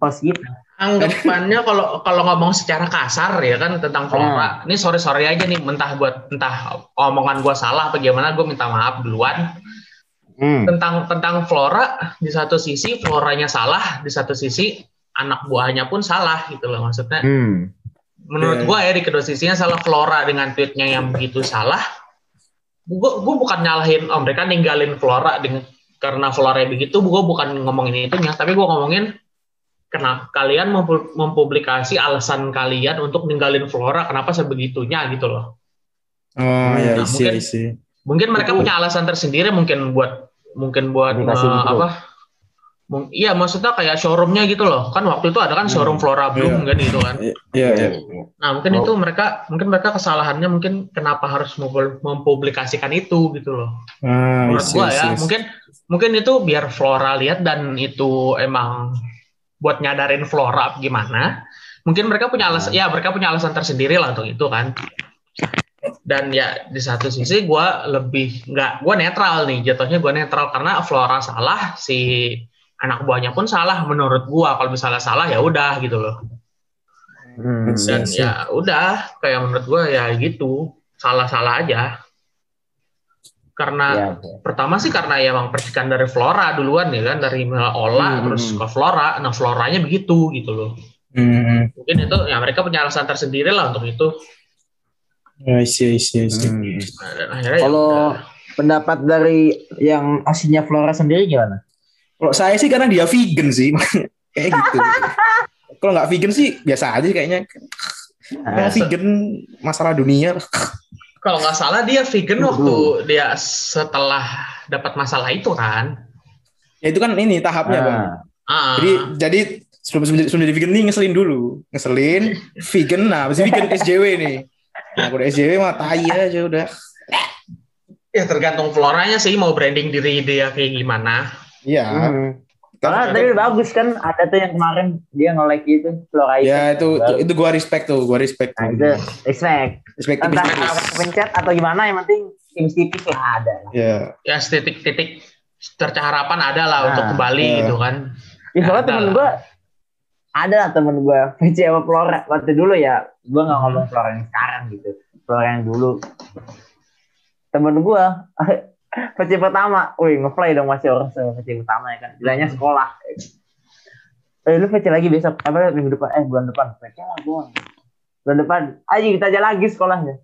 Host kita. Anggapannya kalau kalau ngomong secara kasar ya kan tentang Hmm. flora. Ini sorry sorry aja nih, mentah buat entah omongan gua salah apa gimana, gue minta maaf duluan. Hmm. tentang tentang flora di satu sisi floranya salah di satu sisi anak buahnya pun salah gitu loh maksudnya Hmm. menurut gua ya di kedua sisinya salah flora dengan tweetnya yang begitu salah gua gua bukan nyalahin oh mereka ninggalin flora dengan karena flora begitu gua bukan ngomongin itunya tapi gua ngomongin kenapa kalian mempu- mempublikasi alasan kalian untuk ninggalin flora kenapa sebegitunya gitu loh Oh ya, Nah, isi, mungkin- isi. mungkin mereka punya alasan tersendiri mungkin buat mungkin buat gitu. apa Iya maksudnya kayak showroomnya gitu loh kan waktu itu ada kan showroom Flora Bloom kan gitu kan Iya, iya. nah mungkin Oh. itu mereka mungkin mereka kesalahannya mungkin kenapa harus mempu- mempublikasikan itu gitu loh Ah, menurut isi, gua isi, ya isi. mungkin mungkin itu biar Flora lihat dan itu emang buat nyadarin Flora gimana mungkin mereka punya alasan ya mereka punya alasan tersendiri lah untuk itu kan. Dan ya di satu sisi gue lebih nggak gue netral nih jatuhnya gue netral karena Flora salah si anak buahnya pun salah menurut gue kalau misalnya salah ya udah gitu loh. Hmm. dan Iya, ya udah kayak menurut gue ya gitu. Salah-salah aja karena Iya. pertama sih karena ya emang percikan dari Flora duluan ya kan dari Ola Hmm. terus ke Flora nah Floranya begitu gitu loh Hmm, mungkin itu ya mereka punya alasan tersendiri lah untuk itu ya, isi, isi, isi. Hmm. Nah, dan akhirnya ya Kalau udah. pendapat dari yang aslinya Flora sendiri gimana? Kalau saya sih karena dia vegan sih, kayak gitu. Kalau nggak vegan sih biasa aja kayaknya. Nah, vegan masalah dunia. Kalau nggak salah dia vegan waktu dia setelah dapat masalah itu kan Ya itu kan ini tahapnya bang. ah. Ah, Jadi jadi sebelum sebelum, sebelum jadi vegan nih ngeselin dulu, ngeselin, vegan, nah habis itu vegan SJW nih. Nah, kalau SJW mah tai aja udah. ya tergantung Floranya sih mau branding diri dia kayak gimana Iya. Hmm. Kan- Karena tadi bagus kan ada tuh yang kemarin dia nge-like itu Flora Ya itu. itu, itu itu gua respect tuh, gua respect. Nah, itu respect. Respect Entah pencet atau gimana yang penting tipis-tipis ya ada lah. Ya. ya titik-titik tercah harapan ada lah Nah, untuk kembali iya. gitu kan Ya, soalnya temen lah. gue ada lah temen gue PC sama Flora waktu dulu ya gue nggak ngomong Flora yang sekarang gitu Flora yang dulu temen gue PC pertama wih ngeplay dong masih orang sama PC pertama ya kan. Bilangnya sekolah. Eh lu PC lagi besok apa minggu depan eh bulan depan. PC lah gue bulan depan. Ayo kita aja lagi sekolahnya.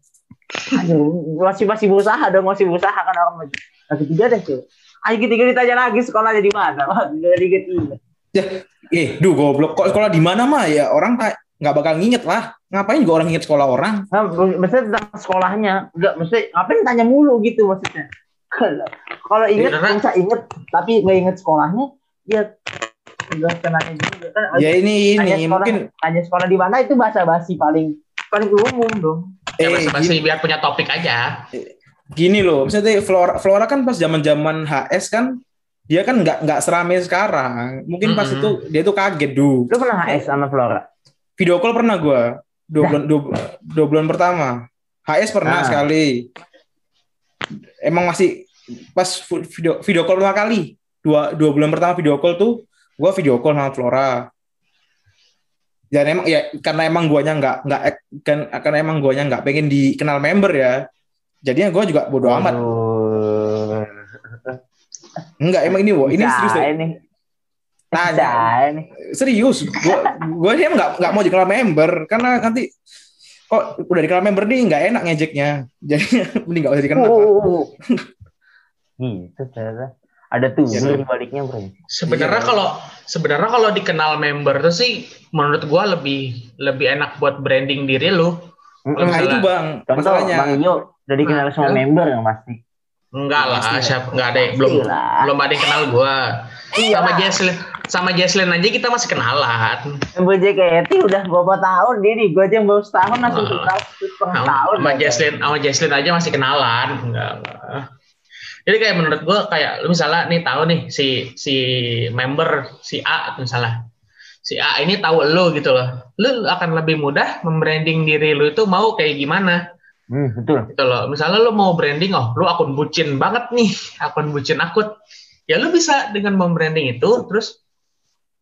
Aduh, masih masih berusaha dong masih berusaha kan orang lagi nah, ketiga deh cuy. Ayo ketiga kita aja lagi sekolahnya di mana? Wah ketiga. Ketiga Eh, duh goblok. Kok sekolah di mana mah ya orang tak nggak bakal nginget lah. Ngapain juga orang nginget sekolah orang? Nah, maksudnya tentang sekolahnya, enggak maksudnya ngapain tanya mulu gitu maksudnya. Kalau inget Ya, bisa inget, tapi nggak inget sekolahnya, ya udah kenanya juga kan. Ya ini ini sekolah, mungkin tanya sekolah di mana itu bahasa basi paling paling umum dong. ya eh masih biar punya topik aja gini loh, misalnya Flora, Flora kan pas zaman-zaman HS kan dia kan nggak nggak serame sekarang. Mungkin pas Mm-mm. itu dia tuh kaget duh. Lu pernah HS sama Flora? Video call pernah gua dua bulan dua, dua bulan pertama. HS pernah Ah. sekali. Emang masih pas video video call pertama kali dua dua bulan pertama video call tuh gua video call sama Flora. dan emang ya karena emang guanya nggak nggak kan karena emang guanya nggak pengen dikenal member ya jadinya gua juga bodo amat enggak emang ini wo ini Bisa serius deh. ini. Tanya. Ini. serius gua gua ini emang nggak nggak mau dikenal member karena nanti kok udah dikenal member nih nggak enak ngejeknya jadi mending nggak usah dikenal Uh. Gitu ternyata. Ada tuh Ya, di baliknya bro. Sebenarnya Iya. kalau sebenarnya kalau dikenal member tuh sih menurut gua lebih lebih enak buat branding diri lu. Mm-mm. nah itu bang Contoh masalahnya Bang Yo udah dikenal semua Nah, member yang pasti. Enggak lah, siapa enggak ada belum Pastilah. belum ada yang kenal gua. Iya. Sama Jesslyn sama Jesslyn aja kita masih kenalan. Yang JKT udah beberapa tahun dia nih, gue aja yang baru setahun langsung Ah. kenal setengah Sama, tahun. sama ya. Jesslyn sama Jesslyn aja masih kenalan. Enggak, enggak. Jadi kayak menurut gua kayak lu misalnya nih tahu nih si si member si A misalnya. Si A ini tahu lu gitu loh. Lu akan lebih mudah membranding diri lu itu mau kayak gimana. Hmm, betul. gitu loh. Misalnya lu mau branding, oh lu akun bucin banget nih, akun bucin akut. Ya lu bisa dengan membranding itu, terus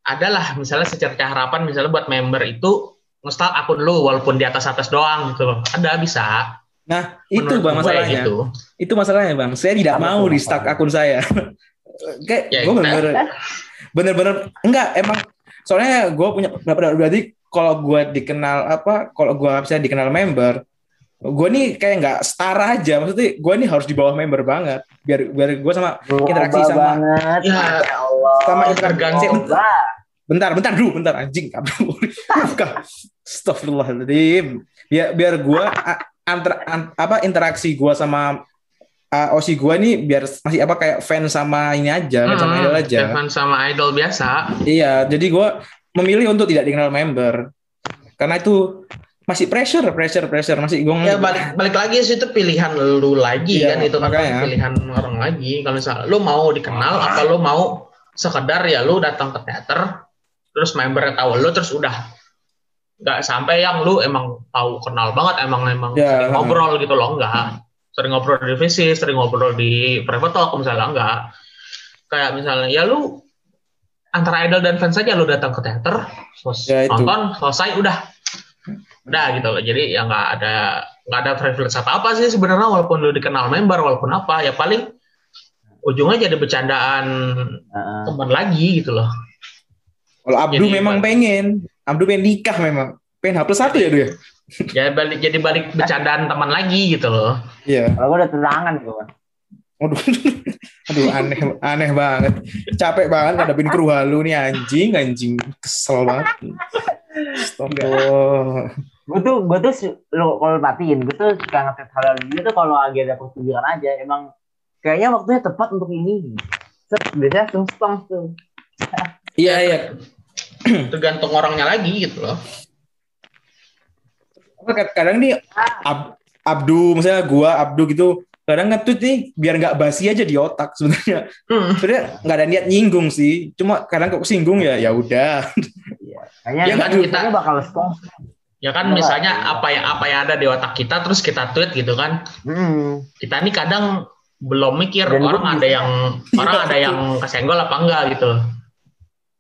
adalah misalnya secerca harapan misalnya buat member itu ngestal akun lu walaupun di atas atas doang gitu loh. Ada bisa. Nah itu bang gue masalahnya. gitu. itu masalahnya bang. Saya tidak Apa mau di stuck akun saya. Kayak Ya, gue bener-bener bener-bener enggak emang soalnya gue punya berarti kalau gue dikenal apa kalau gue bisa dikenal member gue nih kayak nggak setara aja. Maksudnya gue nih harus di bawah member banget. Biar biar gue sama Interaksi sama- banget. Ya, Masya Allah. sama interaksi. Berubah. bentar bentar dulu bentar. Anjing kabur. Buka. Astagfirullahaladzim. Biar biar gue antar an- apa interaksi gue sama uh, osi gue nih biar masih apa kayak fans sama ini aja fans sama Hmm, idol aja Evan sama idol biasa. Iya, jadi gue memilih untuk tidak dikenal member karena itu masih pressure, pressure, pressure masih gue Ya balik balik lagi sih itu pilihan lu lagi Iya, kan itu kan makanya. pilihan orang lagi. Kalau misalnya lu mau dikenal apa lu mau sekedar ya lu datang ke teater terus membernya tahu lu terus udah nggak sampai yang lu emang tahu kenal banget emang emang Ya. sering ngobrol gitu loh enggak sering ngobrol di divisi sering ngobrol di private talk misalnya enggak kayak misalnya ya lu antara idol dan fans saja lu datang ke teater terus Ya, itu. nonton selesai udah udah gitu loh jadi ya nggak ada nggak ada privilege apa apa sih sebenarnya walaupun lu dikenal member walaupun apa ya paling ujungnya jadi bercandaan Heeh. teman lagi gitu loh Kalau Abdu Jadi- memang pengen, Abdu pengen nikah memang, pengen H plus satu ya dia. ya balik jadi balik bercandaan teman lagi gitu loh Iya. Kalau gue udah tenangan gue. Aduh, aduh aneh, aneh banget. Capek banget ngadepin kru halu nih anjing, anjing kesel banget. Astagfirullah. Gue tuh, gue tuh lo kalau perhatiin, gue tuh suka ngetet halal dia tuh kalau lagi ada pertunjukan aja. Emang kayaknya waktunya tepat untuk ini. Set, biasanya sungsong tuh. Iya iya. tergantung orangnya lagi gitu loh Kadang nih Ab- Abdu, misalnya gua Abdu gitu, kadang nge-tweet nih biar nggak basi aja di otak sebenarnya. Hmm. Sebenarnya nggak ada niat nyinggung sih, cuma kadang kok singgung ya, ya udah. Iya. Kayaknya Ya kan, kita- bakal strong. ya kan Iya, misalnya iya. apa yang apa yang ada di otak kita terus kita tweet gitu kan Hmm. kita nih kadang belum mikir Dan orang ada bisa- yang orang ada yang kesenggol apa enggak gitu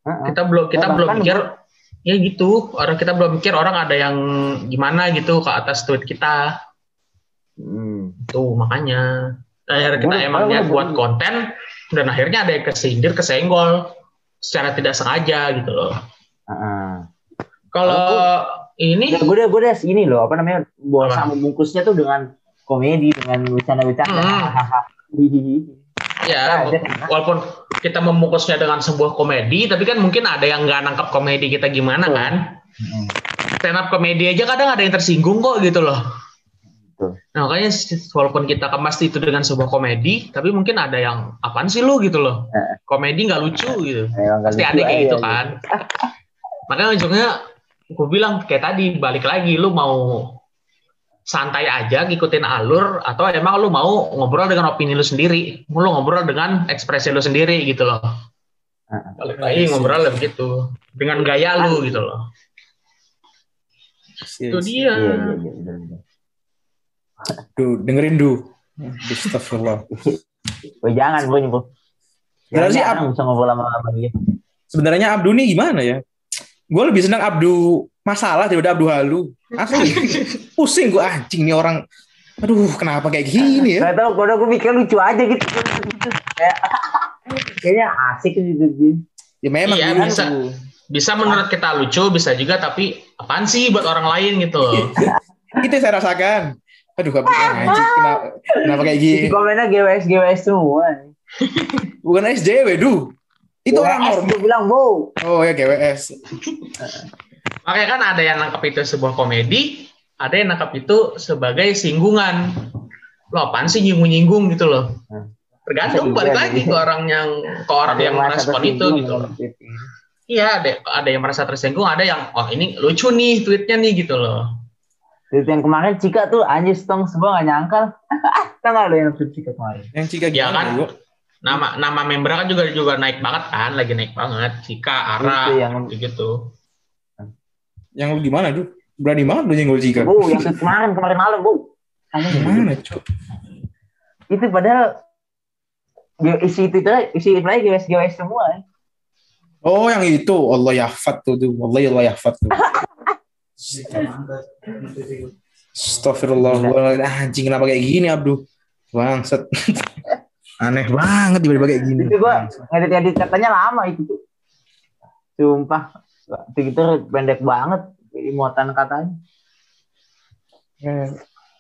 kita belum kita Ya, belum mikir ya gitu orang kita belum mikir orang ada yang gimana gitu ke atas tweet kita Hmm. tuh makanya akhirnya kita Gua- emang gua- niat gua- buat konten dan akhirnya ada yang kesindir kesenggol secara tidak sengaja gitu loh Heeh. kalau ini Ya, gue udah gue udah ini loh apa namanya buat sama bungkusnya tuh dengan komedi dengan bercanda-bercanda. Hahaha. Hihihi. Ya walaupun kita membungkusnya dengan sebuah komedi tapi kan mungkin ada yang nggak nangkap komedi kita gimana Betul. kan Hmm. stand up komedi aja kadang ada yang tersinggung kok gitu loh Betul. nah makanya walaupun kita kemas itu dengan sebuah komedi tapi mungkin ada yang apaan sih lu gitu loh Eh. komedi nggak lucu gitu Emang nggak pasti lucu ada kayak gitu gitu. kan makanya ujungnya gue bilang kayak tadi balik lagi lu mau santai aja ngikutin alur atau emang lu mau ngobrol dengan opini lu sendiri lu ngobrol dengan ekspresi lu sendiri gitu loh Heeh. balik lagi ngobrol begitu dengan gaya lu gitu loh itu dia Iya, iya, iya. Duh, dengerin du. Astagfirullah. Oh, jangan gue nyebut. Sih, Jarang bisa ngobrol sama sama dia. Sebenarnya Abdu nih gimana ya? Gue lebih senang Abdu masalah daripada Abdul Halu. Asli. Pusing gue anjing nih orang. Aduh, kenapa kayak gini ya? Gak tau, kalau gue mikir lucu aja gitu. Kayak, kayaknya asik gitu. gitu. Ya memang Iya, dulu bisa. Bisa menurut kita lucu, bisa juga tapi apaan sih buat orang lain gitu. Itu saya rasakan. Aduh, gak anjing. Kenapa, kenapa kayak Di gini? komennya GWS GWS semua. Bukan SJW, duh. Itu orang GWS normal. gue bilang, Bu. Oh ya GWS. Makanya kan ada yang nangkep itu sebuah komedi, ada yang nangkep itu sebagai singgungan. Lo apaan sih nyinggung-nyinggung gitu loh. Hmm. Tergantung balik lagi ke orang yang ke orang yang merasa merespon itu gitu loh. ini. Iya, ada ada yang merasa tersinggung, ada yang oh ini lucu nih tweetnya nih gitu loh. Tweet yang kemarin Cika tuh anjir stong semua gak nyangkal. kan ada yang tweet Cika kemarin. Yang Cika Ya kan? Nama nama member kan juga juga naik banget kan, lagi naik banget. Cika, Ara, yang- gitu. Yang lu gimana, duh? Berani banget lu nyenggol Cika. Bu, yang kemarin, kemarin malam, Bu. Gimana, Cuk? Itu padahal isi itu isi reply GWS GWS semua. Oh, yang itu. Allah yahfad tuh. tuh. Allah Allah yahfad tuh. Astagfirullah. Anjing kenapa kayak gini, Abdu? Bangsat. Aneh banget tiba-tiba kayak gini. Itu gua ngedit-ngedit katanya lama itu. Sumpah. Twitter pendek banget muatan katanya.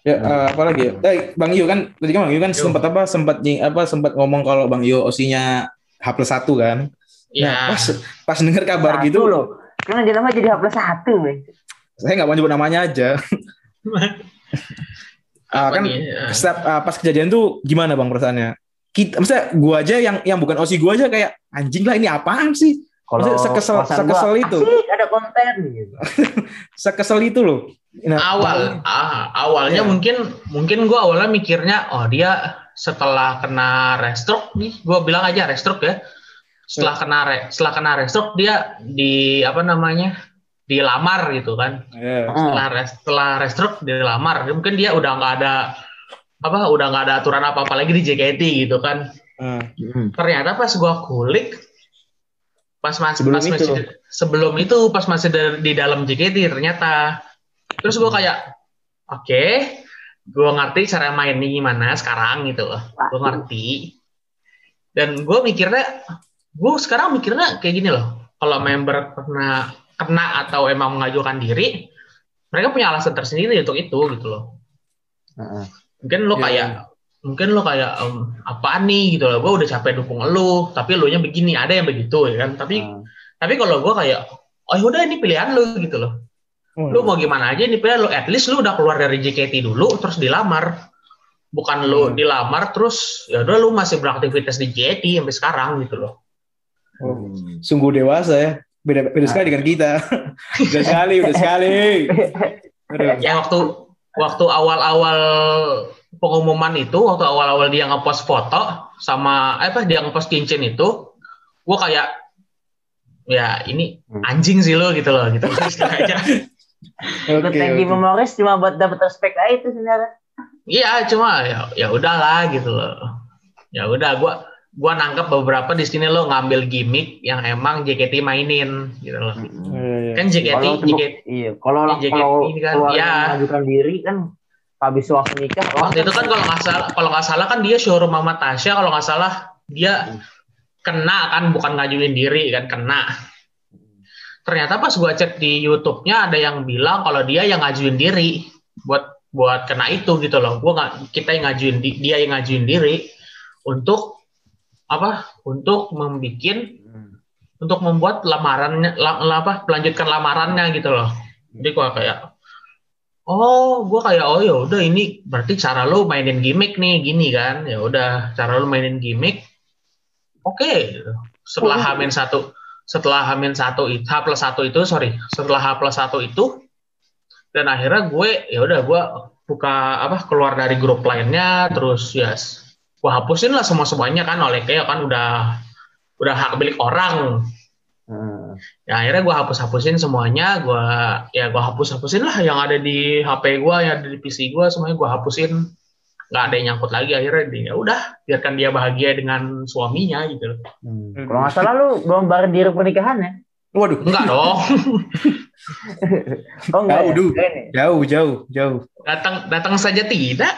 Ya, eh, apa lagi ya? Eh, Bang Yu kan tadi kan Bang Yu kan Yo. sempat apa sempat apa sempat ngomong kalau Bang Yu osinya H plus satu kan. Iya. Nah, pas pas dengar kabar Satu gitu, loh. Karena dia nama jadi H plus satu, saya nggak mau nyebut namanya aja. Apa kan? Eh, setiap ah, pas kejadian tuh gimana bang perasaannya? Kita, maksudnya gua aja yang yang bukan osi gua aja kayak anjing lah ini apaan sih? Maksudnya sekesel- sekesel gua, itu. Asik, ada konten gitu. Sekesel itu loh. Nah, awal ah, awalnya Iya. mungkin mungkin gua awalnya mikirnya oh dia setelah kena restroke nih gua bilang aja restroke ya setelah kena re- setelah kena restroke dia di apa namanya dilamar gitu kan ya. setelah res, setelah restroke dilamar mungkin dia udah nggak ada apa udah nggak ada aturan apa apa lagi di JKT gitu kan Hmm. ternyata pas gua kulik pas masih Sebelum pas itu. masih sebelum itu pas masih di, dalam JKT ternyata. Terus gua kayak oke gua ngerti cara mainnya gimana sekarang gitu loh. Gua ngerti. Dan gua mikirnya gua sekarang mikirnya kayak gini loh. Kalau member pernah kena atau emang mengajukan diri mereka punya alasan tersendiri untuk itu gitu loh. Mungkin lo Iya, kayak mungkin lo kayak em, apaan nih gitu loh gue udah capek dukung lo tapi lo nya begini ada yang begitu ya kan tapi Heeh. tapi kalau gue kayak oh yaudah ini pilihan lo gitu loh oh, lo mau gimana aja ini pilihan lo at least lo udah keluar dari JKT dulu terus dilamar bukan lo Hmm. dilamar terus ya udah lo masih beraktivitas di JKT sampai sekarang gitu loh oh, sungguh dewasa ya. Beda beda sekali dengan kita. udah sekali, udah sekali. Aduh. ya waktu waktu awal-awal pengumuman itu waktu awal-awal dia ngepost foto sama eh, apa dia ngepost cincin itu gue kayak ya ini Hmm. anjing sih lo gitu loh gitu Ikut Oke, thank memories cuma buat dapat respect aja itu sebenarnya. iya cuma ya ya udahlah gitu loh ya udah gue gua nangkep beberapa di sini lo ngambil gimmick yang emang JKT mainin gitu loh Iya, iya. kan JKT JKT iya, kalau JKT kalau ini kan, ya. mengajukan diri kan habis waktu nikah. waktu itu kan kalau nggak salah kalau nggak salah kan dia showroom Mama Tasya kalau nggak salah dia kena kan bukan ngajuin diri kan kena ternyata pas gua cek di YouTube-nya ada yang bilang kalau dia yang ngajuin diri buat buat kena itu gitu loh gua nggak kita yang ngajuin di- dia yang ngajuin diri untuk apa untuk Hmm. untuk membuat lamarannya la, la- apa melanjutkan lamarannya gitu loh jadi gua kayak oh gua kayak oh ya udah ini berarti cara lo mainin gimmick nih gini kan ya udah cara lo mainin gimmick oke gitu. setelah Oh. hamin satu setelah hamin satu itu H plus satu itu sorry setelah H plus satu itu dan akhirnya gue ya udah gue buka apa keluar dari grup lainnya terus ya gue hapusin lah semua semuanya kan oleh kayak kan udah udah hak milik orang. Ya akhirnya gue hapus hapusin semuanya gue ya gue hapus hapusin lah yang ada di HP gue yang ada di PC gue semuanya gue hapusin nggak ada yang nyangkut lagi akhirnya dia ya udah biarkan dia bahagia dengan suaminya gitu loh Hmm. Kalau nggak salah lu belum bareng diri pernikahan ya? Waduh. enggak dong Oh enggak. Jauh, ya? Keren ya? Jauh, jauh, jauh. Datang datang saja tidak.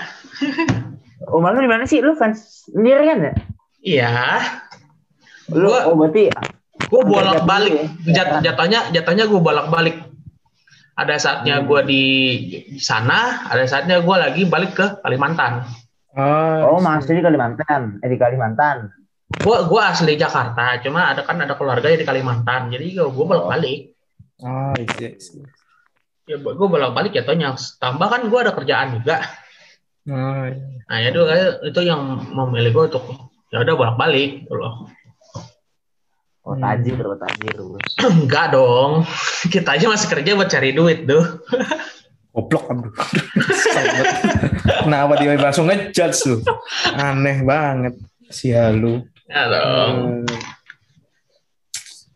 Rumah lu di mana sih? Lu fans sendirian ya? Iya. Lu oh berarti gue bolak balik ya. Jat, jatuhnya jatuhnya gue bolak balik ada saatnya Hmm. gue di, di sana ada saatnya gue lagi balik ke Kalimantan Oh, masih di Kalimantan. Eh di Kalimantan. gue gue asli Jakarta cuma ada kan ada keluarga di Kalimantan jadi gue bolak balik Oh, iya, iya. ya gue bolak balik jatuhnya tambah kan gue ada kerjaan juga Oh, iya. nah itu itu yang memilih gue untuk ya udah bolak balik gitu loh Oh, Hmm. tajir, bro, tajir, bro. enggak dong kita aja masih kerja buat cari duit tuh Goblok, aduh. Kenapa dia langsung ngejudge tuh? Aneh banget. Si halu. ya dong Hmm.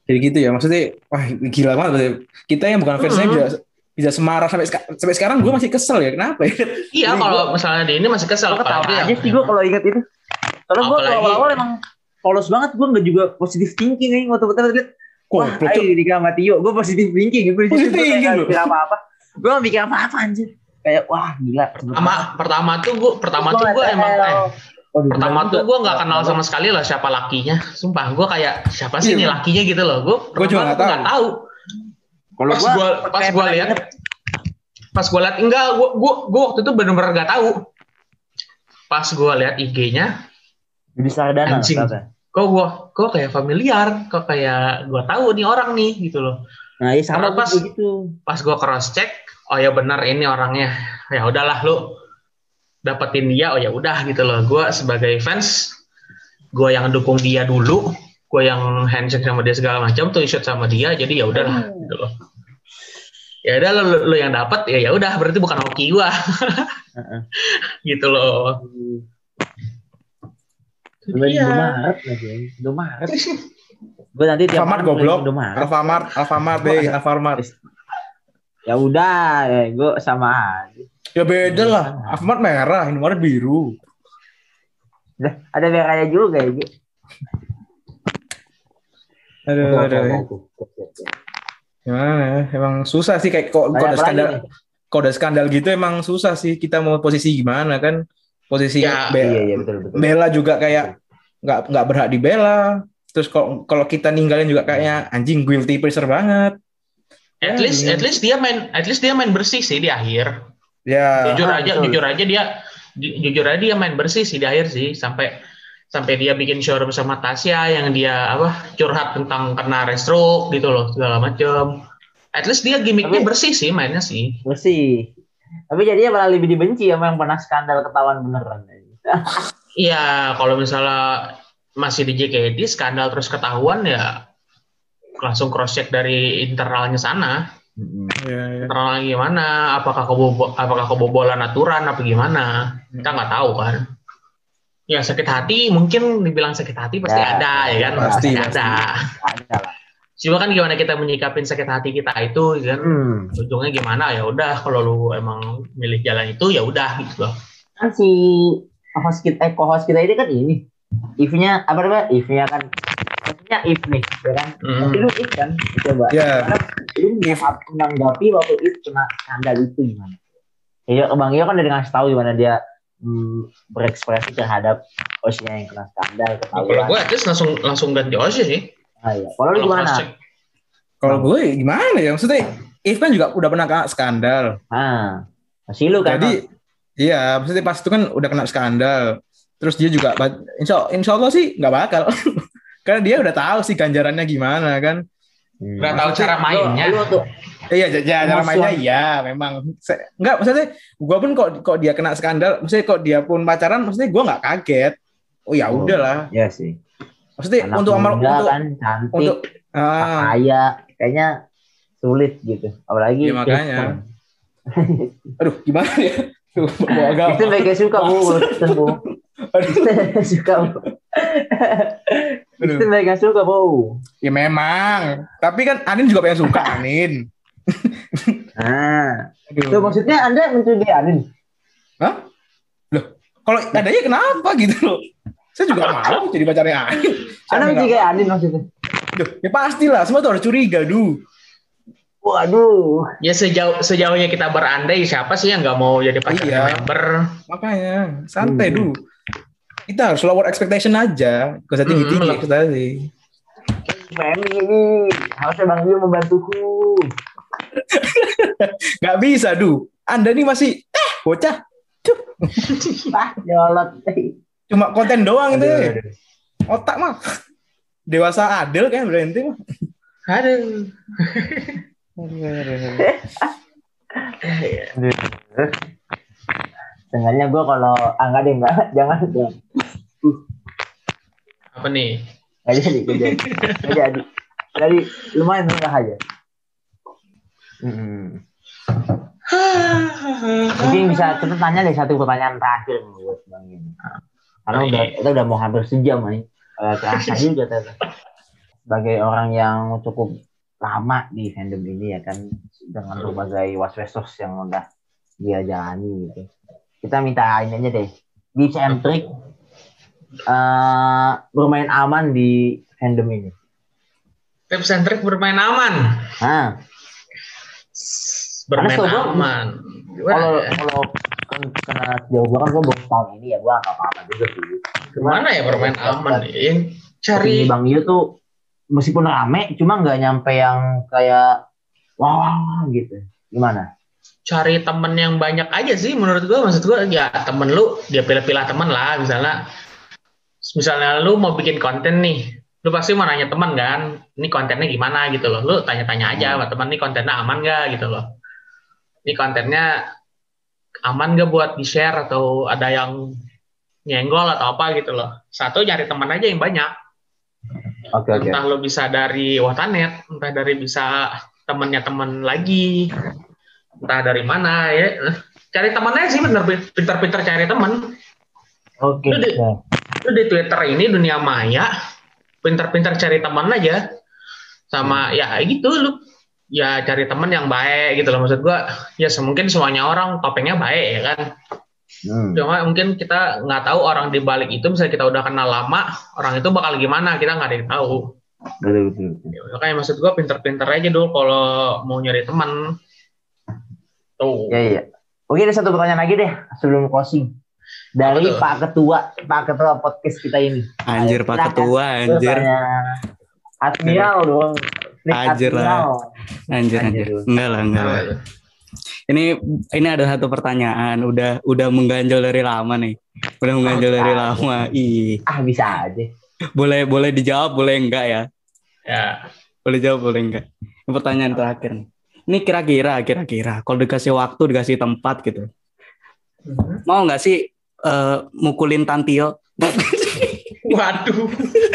Jadi gitu ya, maksudnya, wah gila banget. Kita yang bukan fansnya Hmm. bisa, bisa semarah sampai seka- sampai sekarang gue masih kesel ya. Kenapa ya? iya kalau misalnya di ini masih kesel Gue ketawa aja yang- sih gue kalau ingat itu. Kalau gue Apalagi- awal-awal emang polos banget, gue nggak juga positif thinking nih waktu betul lihat. Wah, ayo di kamar Tio, gue positif thinking. Gue Positive thinking, lu. mikir apa-apa. Gue gak mikir apa-apa anjir. Kayak wah gila. pertama pertama tuh gue pertama tuh Gua gue emang eh, Waduh, pertama tuh gue nggak kenal sama sekali lah siapa lakinya sumpah gue kayak siapa sih Iya. nih lakinya gitu loh gue Gua juga nggak tahu. nggak tahu Kalau pas gua gue pas gue lihat pas gue lihat enggak gue gue gue waktu itu benar-benar nggak tahu pas gue lihat IG-nya Budi Sardana Anjing. kata. kok gue kok kayak familiar kok kayak gue tahu nih orang nih gitu loh Nah, iya sama Karena pas- gitu. pas gue cross check oh ya benar ini orangnya ya udahlah lu dapetin dia oh ya udah gitu loh gue sebagai fans gue yang dukung dia dulu gue yang handshake sama dia segala macam tuh shoot sama dia jadi ya udahlah gitu loh ya udah lo, lo- yang dapat ya ya udah berarti bukan hoki Heeh. gitu loh Udah Iya. Indomaret lagi. Indomaret. Gue nanti tiap Alfamart beli goblok. Indomaret. Alfamart, Alfamart deh, Alfamart. Ya udah, ya, gue sama aja. Ya beda lah. Alfamart merah, Indomaret biru. Ada merahnya juga ya. Gi. Aduh, aduh. Gimana ya? Emang susah sih kayak kok ada skandal ada skandal gitu emang susah sih kita mau posisi gimana kan posisi Ya, Be- Iya, iya betul betul. bela juga kayak nggak nggak berhak dibela terus kalau kalau kita ninggalin juga kayaknya anjing guilty pleasure banget at Ya, least iya. at least dia main at least dia main bersih sih di akhir ya jujur Ah, aja betul. jujur aja dia ju- jujur aja dia main bersih sih di akhir sih sampai sampai dia bikin showroom sama Tasya yang dia apa curhat tentang kena stroke gitu loh segala macem at least dia gimmicknya Tapi- bersih sih mainnya sih Bersih. Tapi jadinya malah lebih dibenci sama yang pernah skandal ketahuan beneran. iya kalau misalnya masih di JKT skandal terus ketahuan ya langsung cross check dari internalnya sana. Ya, ya. internalnya gimana? Apakah kebobo apakah kebobolan aturan apa gimana? Kita nggak tahu kan. Ya sakit hati mungkin dibilang sakit hati pasti Ya, ada ya kan? pasti, ada. Ada lah. cuma kan gimana kita menyikapin sakit hati kita itu ya kan? Hmm. ujungnya gimana? Ya udah kalau lu emang milih jalan itu ya udah gitu. Loh Kan si host kita, eh, co-host kita ini kan ini. If-nya apa namanya? If-nya kan maksudnya if nih, ya kan? Hmm. Tapi lu if kan, coba. Ya. Karena Lu menanggapi- menanggapi waktu if kena skandal itu gimana? Ya, Bang Iyo kan udah ngasih tahu gimana dia hmm, berekspresi terhadap hostnya yang kena skandal kalau ketahuan. gue at least langsung langsung ganti OSIS sih Ah, iya. Kalau lu Kalau gimana? kalau gue gimana ya maksudnya If kan juga udah pernah kena skandal Ah, masih lu kan? jadi iya maksudnya pas itu kan udah kena skandal terus dia juga insya, insya Allah sih nggak bakal karena dia udah tahu sih ganjarannya gimana kan Hmm. Nggak tahu cara mainnya Lu, lu tuh Iya, ja- cara mainnya iya, memang. Enggak, maksudnya gue pun kok kok dia kena skandal, maksudnya kok dia pun pacaran, maksudnya gue nggak kaget. Oh ya Oh. udahlah. ya sih. Maksudnya Anak untuk amal untuk kan cantik, untuk ah, kaya, kayaknya sulit gitu. Apalagi Iya, makanya. Aduh gimana ya? Bawa agama. Kristen baiknya suka bu, Kristen bu. Suka bu. Kristen baiknya suka bu. Ya memang. Tapi kan Anin juga pengen suka Anin. Nah, itu maksudnya anda mencuri Anin. Hah? Loh, kalau adanya kenapa gitu loh? Saya juga mau jadi pacarnya Anin. Saya Anda mencuri Anin maksudnya. Duh, ya pastilah, semua tuh harus curiga, duh. Waduh. Ya sejauh sejauhnya kita berandai siapa sih yang nggak mau jadi pacarnya Iya. member? Makanya santai Hmm. dulu. Kita harus lower expectation aja. Gak usah tinggi-tinggi Hmm, ekspektasi. Femi ini harusnya Bang Dio membantuku. Gak bisa, Du. Anda nih masih eh bocah. Cuh, Ah, nyolot. Cuma konten doang itu. Aduh. Otak mah. Dewasa adil kan berhenti mah. Aduh. Sengaja gue kalau ah enggak deh enggak jangan jangan Apa nih? nggak jadi nggak jadi. Nggak jadi. Jadi lumayan enggak aja. Mm-mm. mungkin bisa kita tanya deh satu pertanyaan terakhir nih buat bang ini. Karena udah kita udah mau hampir sejam nih terasa juga ternyata. sebagai orang yang cukup lama di fandom ini ya kan dengan berbagai waswesos yang udah dia jalani gitu kita minta ini aja deh tips and trick eh, bermain aman di fandom ini Tips and trick bermain aman. nah Bermain Karena aman. Kalau ya? kalau kan karena sejauh gua kan gua baru tahun ini ya gua nggak apa-apa juga sih Gimana ya bermain aman? Yang cari Opini bang Iyo tuh meskipun rame cuma nggak nyampe yang kayak wah gitu. Gimana? Cari temen yang banyak aja sih menurut gua. Maksud gua ya temen lu dia pilih-pilih temen lah. Misalnya misalnya lu mau bikin konten nih lu pasti mau nanya teman kan ini kontennya gimana? gitu loh. Lu tanya-tanya aja sama teman nih kontennya aman gak gitu loh. Ini kontennya aman gak buat di share atau ada yang nyenggol atau apa? gitu loh. Satu cari teman aja yang banyak oke oke. Entah lo bisa dari wartanet entah dari bisa temennya temen lagi entah dari mana ya. Cari temennya sih bener. Pinter-pinter cari temen. Oke Lu di- oke. lu di Twitter ini dunia maya pinter-pinter cari teman aja. Sama ya gitu lu. Ya cari temen yang baik gitu loh maksud gua. Ya semungkin semuanya orang topengnya baik ya kan Hmm. cuma mungkin kita nggak tahu orang di balik itu misalnya kita udah kenal lama orang itu bakal gimana kita nggak ada yang tahu betul betul, betul. Ya, maksud gua pinter-pinter aja dulu kalau mau nyari teman tuh ya iya oke ada satu pertanyaan lagi deh sebelum closing dari tuh? Pak Ketua Pak Ketua podcast kita ini Anjir Pak. Ketua, anjir. Admiral dong Anjir lah. Anjir, Anjir. Enggak lah, enggak lah. Ini ini ada satu pertanyaan, udah udah mengganjal dari lama nih. Udah mengganjal dari Ah. lama. Ih, ah bisa aja boleh boleh dijawab, boleh enggak ya? ya Boleh jawab, boleh enggak? Ini pertanyaan terakhir nih. Ini kira-kira, kira-kira, kalau dikasih waktu, dikasih tempat gitu, mau nggak sih eh, mukulin Tantio? waduh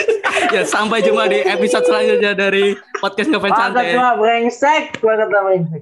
ya sampai jumpa di episode selanjutnya dari podcast ngefans santai. Ketua brengsek Ketua brengsek